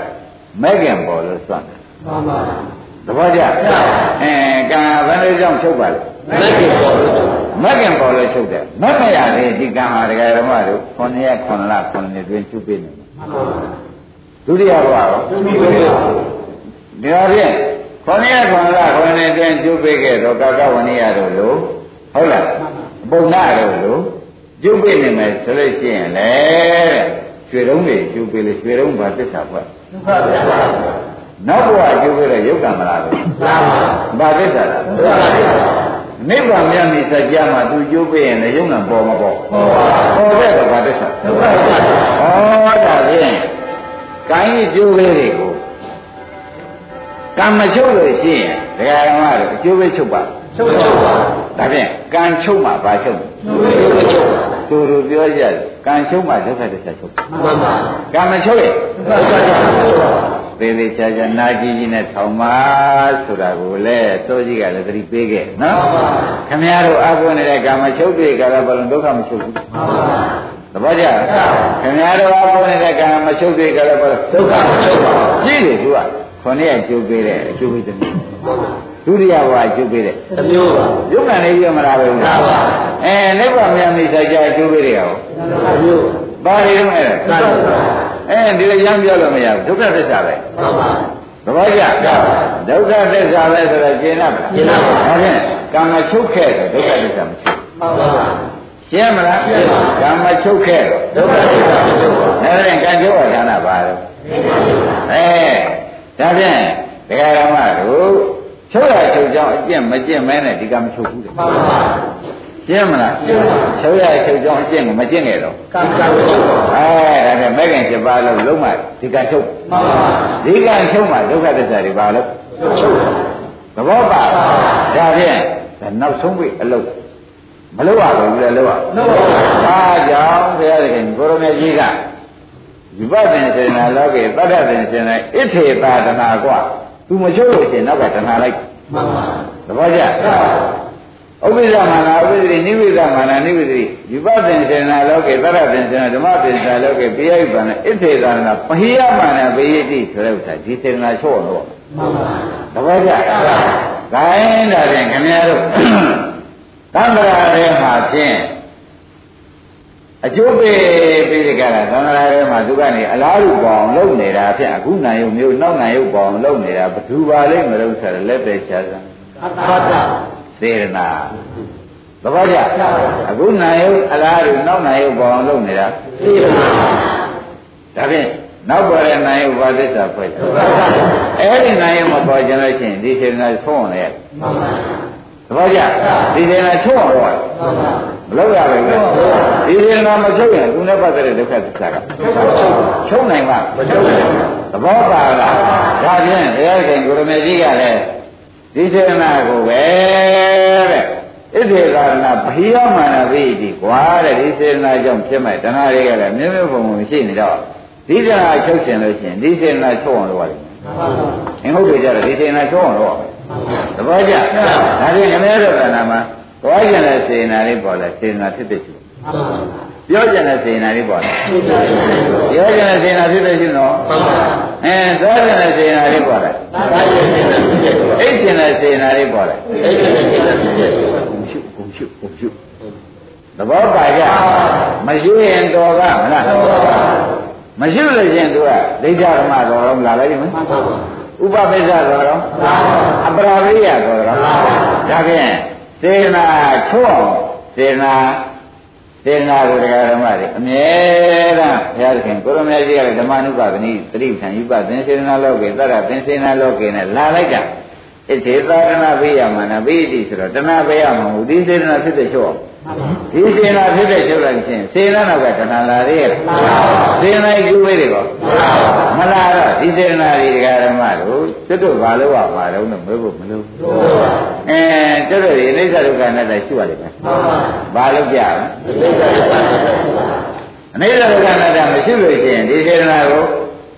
မဲခင်ပေါ်လို့စွန့်တယ် မှန်ပါ သဘောကျအဲကံဘယ်လိုကြောင့်ချုပ်ပါလဲ မက်ကြီးပေါ်လို့ မက်ကင်ပေါ်လို့ချုပ်တယ်မက်မရလေဒီကံဟာဒကာဓမ္မတို့9ရက်9လ9နှစ်တွင်ချုပ်ပေးနေတယ် မှန်ပါ ဒုတိယဘဝရောသူမိပဲဒါဖြင့်9ရက်9လ9နှစ်တွင်ချုပ်ပေးခဲ့တော့ကာကဝဏိယတို့လို့ဟုတ်လားပုံနာတို့လို့ချုပ်ပေးနေမယ်ဆိုလို့ရှိရင်လေရွှေတုံးတွေချုပ်ပေးလို့ရွှေတုံးဘာသစ္စာဖွဲ့ဒုက္ခသစ္စာနောက်ဘဝချုပ်ပေးတော့ယုတ်ကံမလားလို့သာပါဘာသစ္စာလဲဒုက္ခသစ္စာ နိဗ္ဗာန်မြတ်မိစကြမှာသူကျိုးပေးရင်လည်းယုံနာပေါ်မပေါ်ဟောပါပေါ်တဲ့ကဘာသစ္စာဒုက္ခသစ္စာဩဒါဖြင့်ကိုင်းကျိုးပေးတွေကိုကံမချုပ်လို့ရှိရင်ဒကာဓမ္မတို့အကျိုးပေးချုပ်ပါချုပ်ချုပ်ပါဒါဖြင့်ကံချုပ်မှာဘာချုပ်သူမိပဲချုပ်ပါသူတို့ပြောကြတယ်ကံချုပ်မှာဒုက္ခသစ္စာချုပ်မှန်ပါကံမချုပ်ရင်ဒုက္ခသစ္စာချုပ်ပါ သေးသေးချာချာနာကြည့်ကြည့်နဲ့ထောင်ပါဆိုတာကိုလည်းစောကြီးကလည်းသတိပေးခဲ့နော်မှန်ပါခမည်းတော်အကုနေတဲ့ကာမချုပ်တွေကာလဘလုံးဒုက္ခမချုပ်ဘူးမှန်ပါသဘောကျလားခင်ဗျားတို့အကုနေတဲ့ကာမချုပ်တွေကာလဘလုံးဒုက္ခမချုပ်ပါကြည့်လေသူကခေါင်းရဲ့ကျုပ်ပေးတဲ့အကျုပ်ပေးတယ်ဒုတိယဘဝကျုပ်ပေးတဲ့တမျိုးပါယုံနာနေပြမလားပဲဟုတ်လားအဲနိဗ္ဗာန်မြတ်မိတ်ဆိုင်ကြအကျုပ်ပေးတယ်ဟောတမျိုးဘာတွေတော့လဲသာသစ္စာ အဲဒီလိုရမ်းပြောလို့မရဘူးဒုက္ခသစ္စာပဲမှန်ပါသဘောကျဒုက္ခသစ္စာပဲဆိုတော့ကျင်납ပါကျင့်납ပါဒါဖြင့်ကာမချုပ်ခဲ့တယ်ဒုက္ခသစ္စာမချုပ်မှန်ပါရှင်းမလားရှင်းပါကာမချုပ်ခဲ့တော့ဒုက္ခသစ္စာမချုပ်ပါဒါဖြင့်ကံချုပ်ရဌာနပါတော့အဲဒါဖြင့်ဒကာရမတို့ချုပ်ရချုပ်ကြောင်းအကျင့်မကျင့်မဲနဲ့ဒီကမချုပ်ဘူးတဲ့မှန်ပါ ရှင်းမလား ရှင်းပါ ချုပ်ရချုပ်ကြောင်းအကျင့်ကိုမကျင့်ခဲ့တော့ ကံကံမချုပ်ပါ အဲဒါဖြင့်မဲခင်7ပါးလုံးလုံးမှဒီကချုပ် မှန်ပါ ဒီကချုပ်မှဒုက္ခသစ္စာတွေပါလို့ ချုပ်ပါ သဘောပါဒါဖြင့်ဒါနောက်ဆုံးပြီအလုပ် မလို့ရဘူးလေလို့ရဘာကြောင့်ဘုရားသခင်ကိုရမေကြီးကဝိပဿနာစေနာလောကေတတ္တသင်စေနာဣထေပါဒနာกว่าသူမချုပ်လို့ရှင်နောက်ကတဏှာလိုက် မှန်ပါ သဘောကျ ဥပ္ပိသမာနာဥပ္ပဒိနိဝိသမာနာနိဝိတိဝိပဿနာစေနာလောကေတတ္တသင်စေနာဓမ္မသင်္စာလောကေပိယိပန္နဣထေသာနာပဟိယမာနာပိယတိဆိုတဲ့ဥစ္စာဒီစေနာချော့တော့မှန်ပါသဘောကျ။ဒါရင်ဒါဖြင့်ခင်ဗျားတို့သံဃာထဲမှာဖြင့်အကျိုးပေးပြီးဒီကရသံဃာထဲမှာသူကနေအလားတူပေါအောင်လုပ်နေတာဖြင့်အခုနိုင်ရုံမျိုးနောက်နိုင်ရုံပေါအောင်လုပ်နေတာဘသူပါလိမ့်မလို့ဆိုရလက်သက်ချာစံအတ္တတ စေရနာသဘောကျအခုနိုင်ရုံအလားတူနောက်နိုင်ရုံပေါအောင်လုပ်နေတာသိရမှာဒါဖြင့်နောက်ပေါ်တဲ့နိုင်ရုံဘာသစ္စာဖွဲ့အဲ့ဒီနိုင်ရုံမပေါ်ကြလို့ရှိရင်ဒီစေရနာဆုံးအောင်လေမှန်ပါသဘောကျဒီစေနာချုပ်အောင်တော့မှန်ပါမလုပ်ရဘူးလေဒီစေနာမချုပ်ရင်သူနဲ့ပတ်သက်တဲ့ဒုက္ခသစ္စာကချုပ်နိုင်မှာမချုပ်နိုင်ဘူးသဘောပါလားဒါဖြင့်ဘုရားရှင်ကိုရမေကြီးကလည်း ဒီစေနာကိုပဲတဲ့ဣသေသာရဏဘိယမာနဝိတိကွာတဲ့ဒီစေနာကြောင့်ဖြစ်မဲ့တဏှာတွေကလည်းမြဲမြဲပုံပုံရှိနေတော့ဒီတဏှာချုပ်ခြင်းလို့ရှိရင်ဒီစေနာချုပ်အောင်လုပ်ရတယ်မှန်ပါအင်္ဂုတ္တကြတော့ဒီစေနာချုပ်အောင်လုပ်ရမယ်သဘောကျဒါဖြင့်ခမဲတော်ကနာမှာသွားကျင်တဲ့စေနာလေးပေါ်လာစေနာဖြစ်ဖြစ်ရှိမှန် ပါပြောကျင်တဲ့စေနာလေးပေါ်လာသိကြတယ်မှန်ပြောကျင်တဲ့စေနာဖြစ်ဖြစ်ရှိနော်ပါအဲသွားကျင်တဲ့စေနာလေးပေါ်လာဒါကြည့်နေတယ်ဖြစ်တယ်အိတ်ကျင်တဲ့စေနာလေးပေါ်လာအဲ့ဒီနဲ့ဖြစ်တယ်ဖြစ်တယ်ဘုံရှုဘုံရှုဘုံရှုသဘောပါကြမရှိရင်တော်ကမလားမရှိလို့ရှိရင်သူကဒိဋ္ဌဓမ္မတော်တော်လာလိုက်ပြီမမှန်ပါဥပပိစ္ဆတော်တော်အပရာဝိယတော်တော်ဒါဖြင့်စေနာချော့စေနာ စေနာကိုတရားဓမ္မတွေအမြဲတမ်းဘုရားသခင်ကိုရမေကြီးကလည်းဓမ္မနုပါဒနိသတိပ္ပံယူပသင်္စေနာလောကေတရသင်္စေနာလောကေနဲ့လာလိုက်တာဣသေသာရဏဘိယမနာဘိတိဆိုတော့တဏှဘိယမဟုတ်ဒီစေနာဖြစ်တဲ့ချော့မှန်ပါ ဒီစေနာဖြစ်တဲ့ချုပ်လိုက်ခြင်းစေနာနောက်ကတဏှာလာရဲ့စေနာကျူးဝေးတွေကောမလာတော့ဒီစေနာတွေဒကာဓမ္မတို့ကျွတ်တို့ဘာလို့ရမှာတော့လို့မေးဖို့မလို့အဲကျွတ်တို့ဒီအိဋ္ဌဒုက္ခနဲ့လည်းရှိပါလိမ့်မယ်ဘာလို့ကြလဲအနိစ္စဒုက္ခနဲ့မရှိလို့ရှိရင်ဒီစေနာကို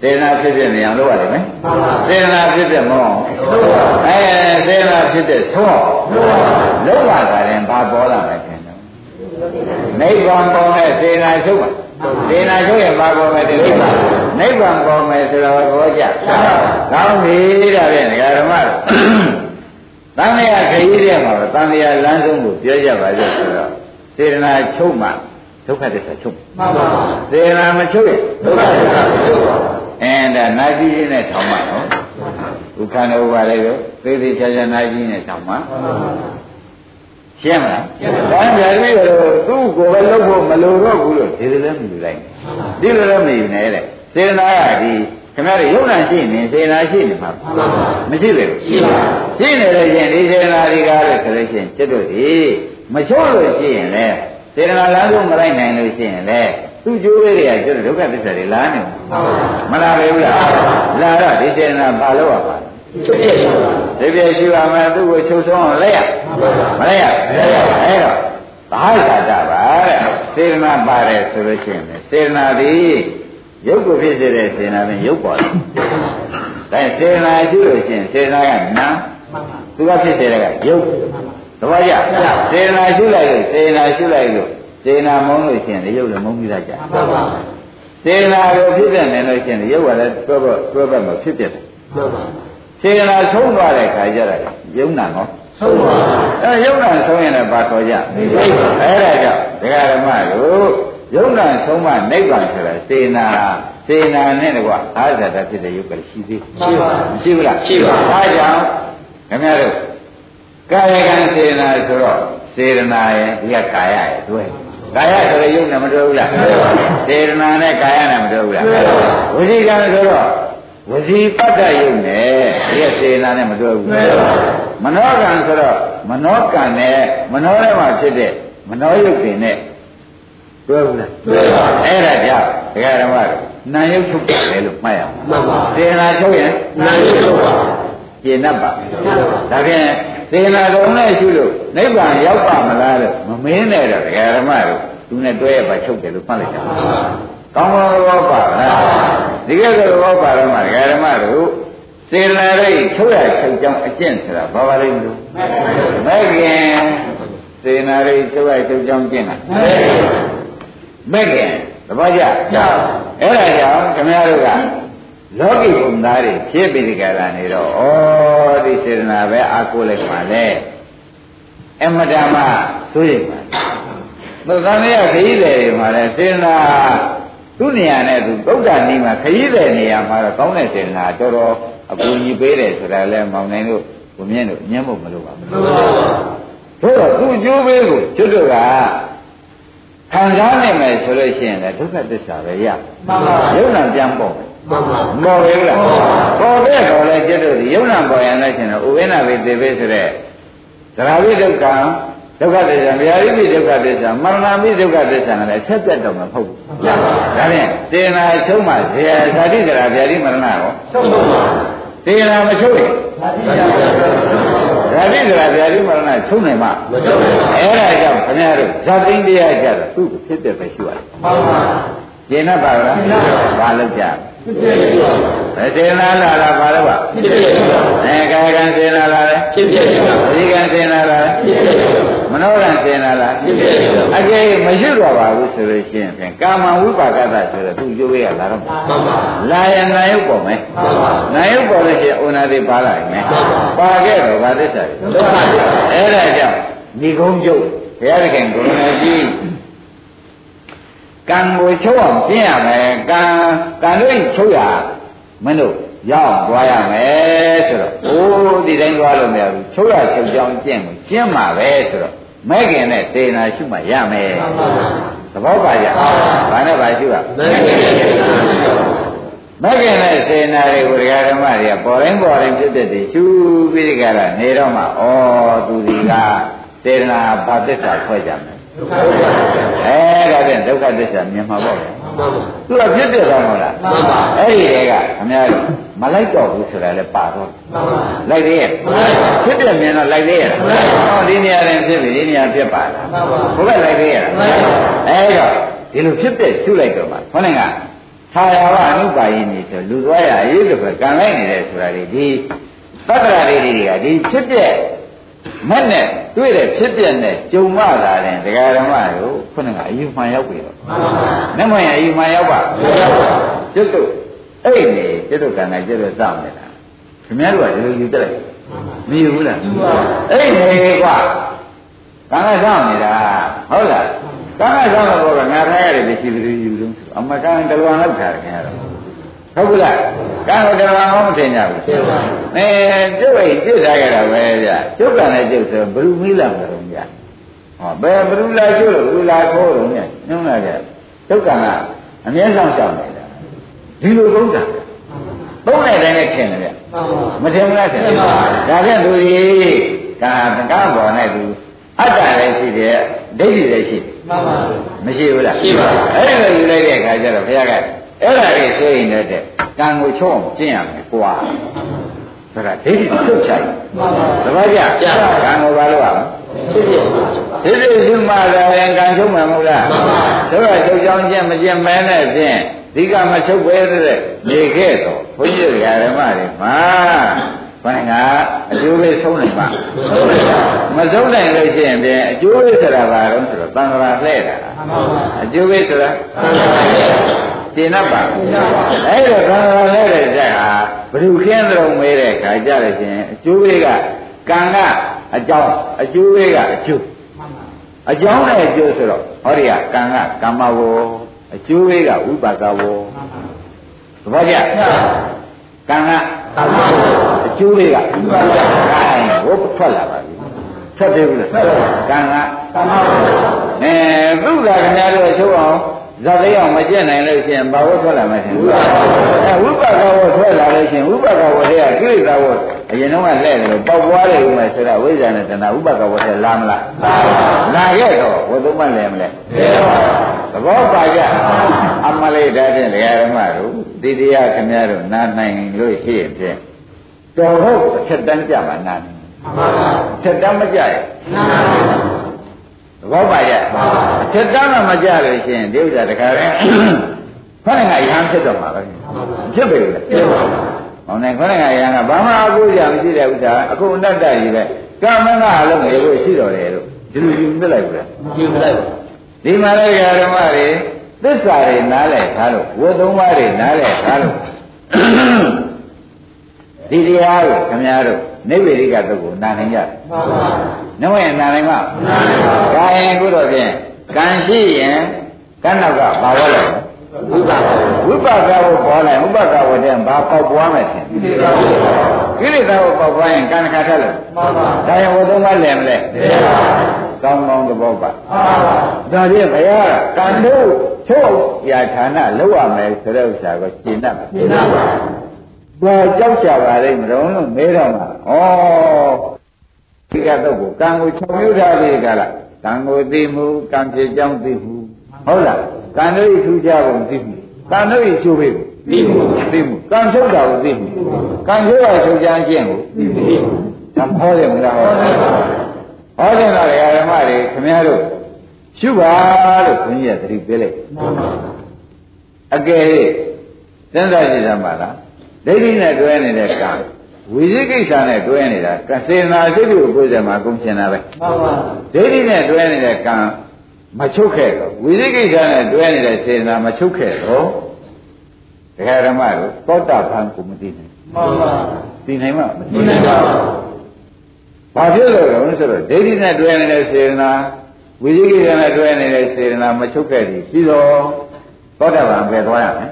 စေနာဖြစ်ဖြစ်နေအောင်လုပ်ရလိမ့်မယ်စေနာဖြစ်ဖြစ်မဟုတ်အဲစေနာဖြစ်တဲ့သုံးလုံးဝတာရင်ဘာပေါ်လာမလဲခင်ဗျာ နိဗ္ဗာန်ပေါ်မဲ့စေနာချုပ်ပါစေနာချုပ်ရင်ဘာပေါ်မဲ့တည်းနိဗ္ဗာန်ပေါ်မဲ့ဆိုတော့ဘောကြကောင်းပြီဒါဖြင့်ဒကာဓမ္မတို့တန်မြာခရီးတဲ့မှာတန်မြာလမ်းဆုံးကိုပြောကြပါစို့ဆိုတော့စေနာချုပ်မှဒုက္ခသစ္စာချုပ်မှန်ပါစေနာမချုပ်ရင်ဒုက္ခဒုက္ခချုပ်ပါအင်းဒါနာကြီးကြီးနဲ့ထောင်မှနော်ဒုက္ခနဲ့ဥပါလေကိုသေသေးချာချာနာကြီးနဲ့ထောင်မှ ရှင်းမလားဒါကြပြီးတော့သူ့ကိုယ်ပဲလုပ်ဖို့မလိုတော့ဘူးလို့ဒီလိုလည်းမယူလိုက်ဒီလိုလည်းမယူနဲ့တဲ့စေနာကဒီခင်ဗျားတို့ယုံနာရှိနေစေနာရှိနေမှာမရှိလေဘူးရှိနေလို့ရှိရင်ဒီစေနာတွေကလည်းဆိုလို့ရှိရင်ကျွတ်တို့ဒီမချိုးလို့ရှိရင်လေစေနာလမ်းဆုံးမလိုက်နိုင်လို့ရှိရင်လေသူ့ကျိုးလေးတွေကကျွတ်ဒုက္ခသစ္စာတွေလာနေမလားပဲဘူးလားလာတော့ဒီစေနာဘာလို့ရပါလဲချုပ်ပြရပါ ဒီပြည့်ရှိပါမယ်သူ့ကိုချုပ်ဆုံးအောင်လက်ရမလက်ရအဲ့တော့ဘာသာတာပါတဲ့စေရနာပါတယ်ဆိုလို့ရှိရင်စေရနာသည်ရုပ်ကိုဖြစ်စေတဲ့စေရနာဖြင့်ရုပ်ပေါ်တယ်ဒါစေရနာရှိလို့ရှိရင်စေရနာကနာသူကဖြစ်စေတဲ့ကရုပ်သဘောကျစေရနာရှိလိုက်လို့စေရနာရှိလိုက်လို့စေရနာမုန်းလို့ရှိရင်ရုပ်လည်းမုန်းပြီးသားကြမှန်ပါစေရနာကိုဖြစ်တဲ့နေလို့ရှိရင်ရုပ်ကလည်းတွဲဘတွဲဘမဖြစ်တဲ့မှန်ပါ စေနာဆုံးသွားတဲ့ခါကျတော့ယုံနာနော်ဆုံးပါအဲယုံနာဆုံးရင်လည်းဘာခေါ်ကြအဲ့ဒါကြောင့်ဒကာဓမ္မတို့ယုံနာဆုံးမှနိဗ္ဗာန်ဆိုတာစေနာစေနာနဲ့တကွာအာဇာတဖြစ်တဲ့ယုတ်ကရှိသေးရှိပါမရှိဘူးလားရှိပါဒါကြောင့်ခင်ဗျားတို့ကာယကံစေနာဆိုတော့စေရနာရဲ့ဒီကကာယရဲ့တွဲကာယဆိုတဲ့ယုံနဲ့မတွဲဘူးလားစေရနာနဲ့ကာယနဲ့မတွဲဘူးလားဝစီကံဆိုတော့ ဝစီပတ္တယုံနဲ့ဒီကစေနာနဲ့မတွဲဘူးမနောကံဆိုတော့မနောကံနဲ့မနောထဲမှာဖြစ်တဲ့မနောယုတ်တွေနဲ့တွဲဘူးလားတွဲပါအဲ့ဒါကြောင့်ဒကာဓမ္မတို့နာယုတ်ချုပ်တယ်လို့မှတ်ရအောင်မှန်ပါစေနာချုပ်ရင်နာရီချုပ်ပါကျင့်တတ်ပါမှန်ပါဒါဖြင့်စေနာတော်နဲ့ရှုလို့နိဗ္ဗာန်ရောက်ပါမလားလို့မမင်းနဲ့တော့ဒကာဓမ္မတို့သူနဲ့တွဲရပါချုပ်တယ်လို့မှတ်လိုက်တာ ကောင်းကောင်းရောပါလားဒီကဲတော့ရောပါတော့မှဒကာဓမ္မတို့စေနာရိတ်ချုပ်ရချုပ်ကြောင်းအကျင့်ဆိုတာဘာပါလိမ့်မလို့မဲ့ခင်စေနာရိတ်ချုပ်ရချုပ်ကြောင်းကျင့်တာမဲ့ခင်သဘောကျအဲ့ဒါကြောင့်ခင်ဗျားတို့ကလောကီဘုံသားတွေဖြစ်ပြီးဒီကလာနေတော့ဩဒီစေတနာပဲအာကိုလိုက်ပါလေအမတမဆိုရင်ပါသုသမေယခရီးတယ်တွေမှာလဲစေတနာ သူ့နေရာနဲ့သူသုဒ္ဓနီးမှာခရီးတယ်နေရာမှာတော့ကောင်းတဲ့စေတနာတော်တော်အပူကြီးပေးတယ်ဆိုတာလဲမောင်နိုင်တို့ကိုမြင့်တို့ညံ့ဖို့မလိုပါဘူးတို့တော့သူ့ကျိုးပေးကိုကျွတ်တို့ကခံစားနိုင်မယ်ဆိုလို့ရှိရင်လည်းဒုက္ခသစ္စာပဲရမှန်ပါယုံနာပြန်ပေါ့မှန်ပါမော်ပဲလားပေါ်တဲ့တော်လဲကျွတ်တို့ဒီယုံနာပေါ်ရင်လည်းရှင်တော့ဥဝိနာပဲသေပဲဆိုတဲ့သရာဝိဒုက္ခ ဒုက္ခသစ္စာဗျာတိပိဒုက္ခသစ္စာမရဏပိဒုက္ခသစ္စာနဲ့ဆက်ပြတ်တော့မှာမဟုတ်ဘူး။ဒါဖြင့်တေနာချုပ်မှဇေယဇာတိကရာဗျာတိမရဏရောချုပ်ပါတေနာမချုပ်ရင်ဇာတိကရာဗျာတိမရဏချုပ်နိုင်မှာမချုပ်ပါဘူး။အဲဒါကြောင့်ခင်ဗျားတို့ဇာတိတရားကြတော့သူ့ဖြစ်တဲ့ပဲရှိရတယ်။မှန်ပါ။ကျင်납ပါလား။ဘာလို့ကြ။ဖြစ်ဖြစ်ရှိပါဘူး။စေနာလာတာဘာလို့ပါဖြစ်ဖြစ်ရှိပါဘူး။အဲကာယကံစေနာလာတယ်ဖြစ်ဖြစ်ရှိပါဘူး။ဒီကံစေနာလာတယ်ဖြစ်ဖြစ်ရှိပါဘူး။ မနောကံစေနာလာဖြစ်ဖြစ်ရှိပါဘူး။အကျေမရှိတော့ပါဘူးဆိုလို့ရှိရင်ဖြင့်ကာမဝိပါကသဆိုတော့သူကျိုးရလာတော့မှန်ပါ။လာရင်နာယုတ်ပေါ်မယ်။မှန်ပါ။နာယုတ်ပေါ်လို့ရှိရင်ဩနာတိပါလာမယ်။ပါခဲ့တော့ဗာသစ္စာတွေဒုက္ခအဲ့ဒါကြောင့်ဒီကုန်းကျုပ်ဘုရားသခင်ကိုရဏကြီးကံကိုချုပ်အောင်ကျင့်ရမယ်ကံကံလို့ချုပ်ရမင်းတို့ရောက်သွားရမယ်ဆိုတော့အိုးဒီတိုင်းသွားလို့မရဘူးချုပ်ရချုပ်ကြောင်းကျင့်ကိုကျင့်မှာပဲဆိုတော့ မဲ့ခင်နဲ့စေနာရှုမှရမယ်သဘောပါကြဘာနဲ့ပါရှုရမဲ့ခင်နဲ့စေနာတွေကိုဒကာဓမ္မတွေကပေါ်တိုင်းပေါ်တိုင်းဖြစ်တဲ့တွေရှုပြီးဒီကရနေတော့မှဩသူဒီကစေနာဘာသစ္စာဖွဲ့ကြမယ်အဲဒါဖြင့်ဒုက္ခသစ္စာမြင်မှာပေါ့ဗျာ သူကဖြစ်ပြသွားမလားမှန်ပါအဲ့ဒီတွေကခင်ဗျားမလိုက်တော့ဘူးဆိုတာလည်းပါတော့မှန်ပါလိုက်သေးရဲ့ဖြစ်ပြမြင်တော့လိုက်သေးရဲ့ဟောဒီနေရာရင်ဖြစ်ပြီဒီနေရာဖြစ်ပါလားမှန်ပါဘုရားလိုက်သေးရဲ့အဲ့တော့ဒီလိုဖြစ်ပြရှုလိုက်တော့မှခေါင်းကသာယာဝအနုပါယိနေဆိုလူသွားရရေးလို့ပဲကံလိုက်နေတယ်ဆိုတာဒီသတ္တရာလေးတွေကဒီဖြစ်ပြ မက်နဲ့တွေ့တဲ့ဖြစ်ပြနဲ့ကြုံမှလာတဲ့ဒကာဓမ္မတို့ခုနကအယူမှန်ရောက်ပြီတော့မှန်ပါနမယအယူမှန်ရောက်ပါကျွတ်တို့အဲ့နေကျွတ်တို့ကံနဲ့ကျွတ်တို့စောင့်နေတာခင်ဗျားတို့ကဒီလိုယူတက်လိုက်မယူဘူးလားအဲ့နေကွာကံကစောင့်နေတာဟုတ်လားကံကစောင့်တော့ကငါထားရတယ်ဒီရှိသူယူလို့အမကန်တလွန်လောက်ထားတယ်ခင်ဗျားတို့ ဟုတ်ဘူးလားကာမတဘာမှမထင်ကြဘူးအဲကျုပ်အိပြစ်ထားကြတာပဲဗျကျုပ်ကလည်းကျုပ်ဆိုဘယ်လိုမီးလာမလို့ဗျဟောဘယ်ဘယ်လိုလာကျုပ်လို့ဘယ်လိုလာခိုးလို့ညညွှန်းလာကြကျုပ်ကအမြဲဆောင်ရှောင်နေတာဒီလိုသုံးတာသုံးတဲ့အတိုင်းနဲ့ခင်တယ်ဗျမထင်ဘူးလားခင်ဒါဖြင့်သူကြီးကာကာပေါ်နဲ့သူအတ္တလည်းရှိတယ်ဒိဋ္ဌိလည်းရှိမှန်ပါမရှိဘူးလားရှိပါအဲ့ဒါယူလိုက်တဲ့အခါကျတော့ဘုရားက အဲ့ဒါတွေဆိုရင်လည်းကံကိုချုံအောင်ကျင့်ရမယ်ကွာဒါကဒိဋ္ဌိထုတ်ချိုက်သဘောကျကံကိုဘာလို့ရမလဲဒိဋ္ဌိရှိမှလည်းကံချုပ်မှာမဟုတ်လားတို့ကချုပ်ကြောင်းကျင့်မကျင့်မဲနဲ့ဖြင့်ဒီကမချုပ်ပဲတဲ့နေခဲ့တော့ဘုန်းကြီးဓမ္မတွေမှာဘာကအကျိုးလေးဆုံးနိုင်ပါမဆုံးနိုင်လို့ရှိရင်ပြန်အကျိုးလေးဆိုတာဘာလို့ဆိုတော့သံဃာလှဲ့တာအကျိုးလေးဆိုတာ တင်တတ်ပါအဲ့တော့ကံကံလဲတဲ့ဇက်ဟာဘ누구ခင်းတော်မဲတဲ့ခါကြရခြင်းအကျိုးလေးကကံကအကြောင်းအကျိုးလေးကအကျိုးအကြောင်းနဲ့အကျိုးဆိုတော့ဟောဒီကကံကကမ္မဝအကျိုးလေးကဝိပါကဝသဘောကျကံကအကျိုးလေးကဝိပါကဝဟုတ်ထွက်လာပါပြီထွက်သေးဘူးလားကံကကမ္မဝအဲသူ့ကခင်ဗျားတို့ချုပ်အောင် ဇာတိအောင်မကျင့်နိုင်လို့ရှိရင်ဘာဝတ်ထွက်လာမလဲအဲဝိပဿနာဝတ်ထွက်လာလို့ရှိရင်ဝိပဿနာဝတ်တွေကကိလေသာဝတ်အရင်တော့ကလှဲ့တယ်လို့ပေါက်ပွားတယ်ဥမဲ့ဆိုတော့ဝိဇ္ဇာနဲ့တဏှာဥပကဝတ်ထဲလာမလားလာခဲ့တော့ဝတ်သုံးမလဲမလဲသဘောပါကြအမလေးဒါဖြင့်တရားဓမ္မတို့ဒီတရားခင်ဗျားတို့နားနိုင်လို့ရှိရင်ဖြင့်တော်ဟုတ်အချက်တန်းကြမှာနားထက်တမ်းမကြရဲ့ သဘောပါကြထက်တမ်းမှမကြလို့ရှိရင်ဒီဥစ္စာတခါလဲခொနဲ့ကရဟန်းဖြစ်တော့မှာပဲဖြစ်ပြီလေဟောနေခொနဲ့ကရဟန်းကဘာမှအကူကြမရှိတဲ့ဥစ္စာအခုအနတ္တကြီးပဲကမ္မကအလုံးရေကိုရှိတော်တယ်လို့ဒီလိုယူပြလိုက်ဘူးလားယူလိုက်ပါဒီမှာလည်းဓမ္မတွေသစ္စာတွေနားလည်ထားလို့ဝတ်သုံးပါးတွေနားလည်ထားလို့ ဒီတရားကိုခင်ဗျားတို့နိဗ္ဗေရိကတုတ်ကိုနာနိုင်ကြတယ်မှန်ပါ။နှဝဲနာနိုင်မလား။နာနိုင်ပါဘူး။ဒါရင်ခုတော့ဖြင့်ကံရှိရင်ကံနောက်ကဘာဝလဲဝိပါဒဝိပါကကိုပေါ်လိုက်ဝိပါကဝတ္တံဘာပေါက်ပွားမယ်ထင်ဒီပါဘုရားကိလေသာကိုပေါက်ပွားရင်ကံတစ်ခါထက်လို့မှန်ပါဒါရင်ဝတ်သုံးပါးလဲမလဲဒီပါကောင်းကောင်းသဘောပါမှန်ပါဒါဖြင့်ဘုရားကံတို့ချုပ်ရာဌာနလောက်ရမယ်ဆိုတဲ့ဥစ္စာကိုရှင်းတတ်ပါဒီပါပါ ဘာကြောက်ကြပါလိမ့်မလို့လို့မေးတော့မှာဩဒီကတော့ကိုကံကိုချုပ်မြုပ်ထားပြီကလားကံကိုသိမှုကံဖြစ်ကြောင်းသိမှုဟုတ်လားကံတို့ဤထူးခြားပုံသိမှုကံတို့ဤကျိုးပေကိုဒီမှုသိမှုကံချုပ်တာကိုသိမှုကံချုပ်တာချုပ်ကြမ်းခြင်းကိုဒီမှုဒါဟောတယ်မလားဟောတယ်ဟောတယ်လားဓမ္မတွေခင်ဗျားတို့ရှုပါလို့ဘုန်းကြီးကသတိပေးလိုက်မှန်ပါအကယ်၍စဉ်းစားကြည့်ရမှာလား ဒိဋ္ဌိနဲ့တွဲနေတဲ့ကံဝိသိကိစ္စနဲ့တွဲနေတာကစေနာစိတ်ကိုကိုယ်စမှာကုန်ရှင်တာပဲမှန်ပါဒိဋ္ဌိနဲ့တွဲနေတဲ့ကံမချုပ်ခဲ့တော့ဝိသိကိစ္စနဲ့တွဲနေတဲ့စေနာမချုပ်ခဲ့တော့ဒကာဓမ္မတို့သောတာပန်ကိုမသိနိုင်မှန်ပါသိနိုင်မှာမဒီနိုင်ပါဘာဖြစ်လို့လဲဆိုတော့ဒိဋ္ဌိနဲ့တွဲနေတဲ့စေနာဝိသိကိစ္စနဲ့တွဲနေတဲ့စေနာမချုပ်ခဲ့သည်ပြီးတော့သောတာပန်ပဲသွားရမယ်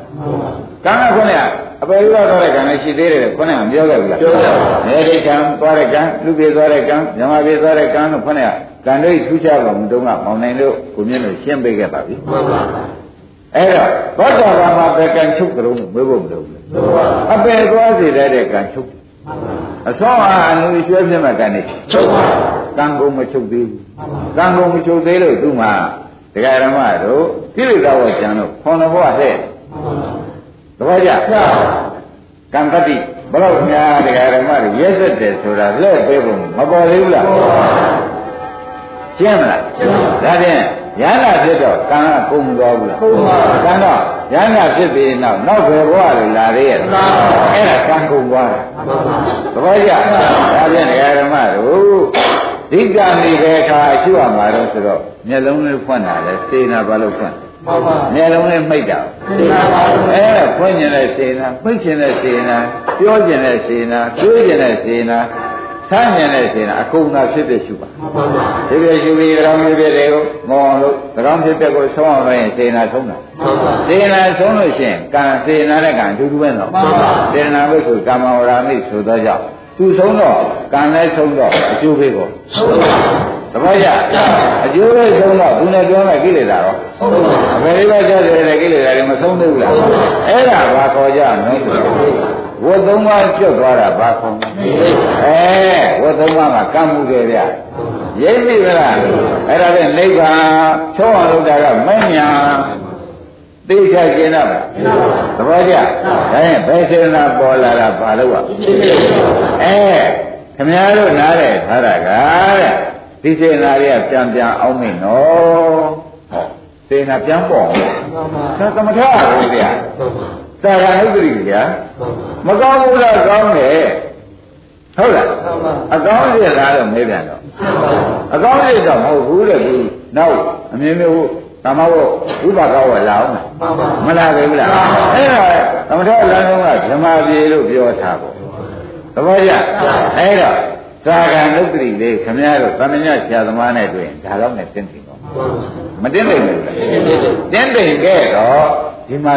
ကံကခုနကအပေဥရသွားတဲ့ကံလည်းရှိသေးတယ်ခုနကပြောခဲ့ဘူးလားပြောခဲ့ပါနေဒီကံသွားတဲ့ကံလူပြေသွားတဲ့ကံမြမပြေသွားတဲ့ကံလို့ခုနကကံတို့ထူးခြားပုံတုံးကမောင်နိုင်လို့ကိုမြင့်လို့ရှင်းပေးခဲ့ပါပြီမှန်ပါအဲ့တော့သောတာပန်မှာပဲကံချုပ်ကြလို့မေးဖို့မလိုဘူးမှန်ပါအပေသွားစေတဲ့ကံချုပ်အစောအားအနုရွှဲပြမဲ့ကံနေချုပ်ပါကံကုန်မချုပ်သေးဘူးကံကုန်မချုပ်သေးလို့သူ့မှာတရားဓမ္မတို့ကိလေသာဝကျန်လို့ခွန်တော်ဘဝဟဲ့ သဘောကျကံတတိဘယ်တော့များတရားဓမ္မတွေရက်ဆက်တယ်ဆိုတာလက်ပေးဖို့မပေါ်သေးဘူးလားရှင်းမလားဒါဖြင့်ရဟနာဖြစ်တော့ကံကကုန်မသွားဘူးလားကံတော့ရဟနာဖြစ်ပြီးနောက်နောက်ဘယ်ဘဝလို့လာသေးရဲ့အဲ့ဒါကံကုန်သွားတာမှန်ပါသဘောကျဒါဖြင့်ဒကာဓမ္မတို့ဒီကံဒီပဲခါရှိရမှာတော့ဆိုတော့မျက်လုံးလေးဖွင့်တာလဲစေနာဘာလို့ဖွင့် မှန်ပါမျက်လုံးလေးမှိတ်တာဒီပါပါအဲဒါဖွင့်ကျင်တဲ့စေနာမှိတ်ကျင်တဲ့စေနာပြောကျင်တဲ့စေနာတွေးကျင်တဲ့စေနာဆန်းကျင်တဲ့စေနာအကုန်သာဖြစ်ဖြစ်ရှုပါမှန်ပါဒီပြရှုပြီးကြောင်းပြပြတွေကိုငေါအောင်လို့ကြောင်းဖြစ်တဲ့ကိုဆုံးအောင်လို့ရင်စေနာဆုံးတာမှန်ပါစေနာဆုံးလို့ရှိရင်ကံစေနာနဲ့ကံအတူတူပဲနော်မှန်ပါစေနာဘိက္ခုကာမဝရာမိဆိုသောကြောင့် သူဆုံးတော့ကံလည်းဆုံးတော့အကျိုးပေးကိုချုပ်ပါတပည့်ရအကျိုးပေးဆုံးတော့သူနဲ့ပြောမဲ့ကိလေသာတော့ဟုတ်ပါအမေရိကကျတဲ့ကိလေသာတွေမဆုံးသေးဘူးလားအဲ့ဒါဘာခေါ်ကြမလဲဆိုတော့ဝတ်သုံးပါးကျွတ်သွားတာဘာခေါ်မလဲအဲဝတ်သုံးပါးမှာကံမှုတွေဗျရိပ်ပြီလားအဲ့ဒါဖြင့်နိဗ္ဗာန်ချောအောင်လုပ်တာကမဉ္ဇဏ် သိချကျင်တော့သဘောကျဒါရင်ဘယ်စေနာပေါ်လာတာဘာလို့อ่ะအဲခမည်းတော်နားတဲ့ထားတာကတဲ့ဒီစေနာတွေကပြန်ပြန်အောင်မင်းနော်ဟောစေနာပြန်ပေါ်အောင်မှန်ပါဒါသမထပါဘူးဗျာမှန်ပါသာရဏုပ္ပရိဗျာမှန်ပါမကောင်းဘူးလားကောင်းတယ်ဟုတ်လားမှန်ပါအကောင်းစေလားတော့မေးပြန်တော့မှန်ပါအကောင်းစေတော့မဟုတ်ဘူးတဲ့ဒီနောက်အမြင်မျိုး သမဝဝိပါကဝလာအောင်မှန်ပါမလားပဲဘူးလားအဲ့ဒါသမထလမ်းလုံးကဓမ္မပြေလို့ပြောထားပေါ့သဘောကျအဲ့တော့သာဂန်ဥပ္ပရိလေးခမည်းတော်သမညဆရာသမားနဲ့တွေ့ရင်ဒါတော့နဲ့တင်းတင်တော့မတင်းနိုင်ဘူးလားတင်းတင်ခဲ့တော့ဒီမှာ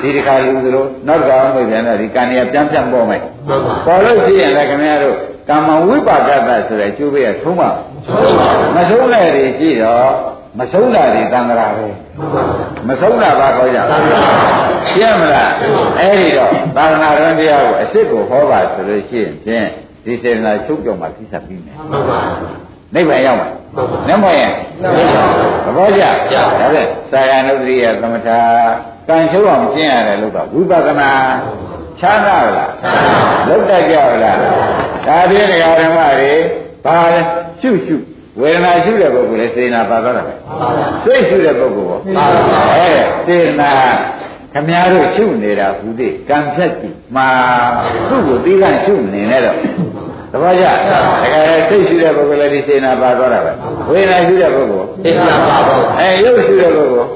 ဒီတစ်ခါလူသလိုနောက်တစ်ခါမှပြန်တော့ဒီကံရပြန်ပြန်ပေါ်မယ်မှန်ပါပေါ်လို့ရှိရင်လည်းခမည်းတော်ကာမဝိပါကတဆိုတဲ့ကျိုးပေးရဆုံးပါချုပ်ပါမဆုံးတဲ့တွေရှိတော့ မဆုံးတာတွေတန်ត្រာပဲမှန်ပါမဆုံးတာဘာခေါ်ကြလဲရှင်းမလားအဲ့ဒီတော့သာသနာ့ရန်တရားကိုအစ်စ်ကိုဟောပါဆိုလို့ရှိရင်ဖြင့်ဒီစေတနာချုပ်ကြောင်မှသိဆက်ပြီးမယ်မှန်ပါနိဗ္ဗာန်ရောက်မှာမှန်ပါနမောရင်သဘောကျဒါဖြင့်သာယနုတ္တိယသမထကံချုပ်အောင်ကျင့်ရတယ်လို့ကဝိပဿနာချမ်းသာလားလုတ်တတ်ကြလားဒါဖြင့်ဒကာဓမ္မတွေဘာလဲရှုရှု ဝေဒနာရှုတဲ့ပုဂ္ဂိုလ်လည်းစေနာပါသွားတာပဲစိတ်ရှုတဲ့ပုဂ္ဂိုလ်ပေါ့အဲစေနာခမည်းတော်ရှုနေတာဟူသည်ကံဖြတ်ကြည့်မှာသူ့ကိုပြီးကရှုနေနဲ့တော့ တပည့်ကြတကယ်စိတ်ရှုတဲ့ပုဂ္ဂိုလ်လည်းဒီစေနာပါသွားတာပဲဝေဒနာရှုတဲ့ပုဂ္ဂိုလ်စေနာပါတော့အဲရုပ်ရှုတဲ့ပုဂ္ဂိုလ်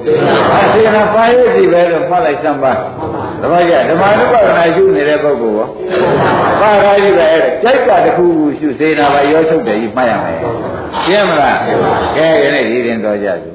အဲစေနာပါရုပ်ကြည့်ပဲလို့မှတ်လိုက်စမ်းပါတပည့်ကြဓမ္မနုပါဒနာရှုနေတဲ့ပုဂ္ဂိုလ်ရောပါရာကြီးပဲအဲ့ကြိုက်ကတစ်ခုခုရှုစေနာပါရောချုပ်တယ်ကြီးမှတ်ရမယ်ရှင်းမလားကဲဒီနေ့ဒီရင်တော်ကြပြီ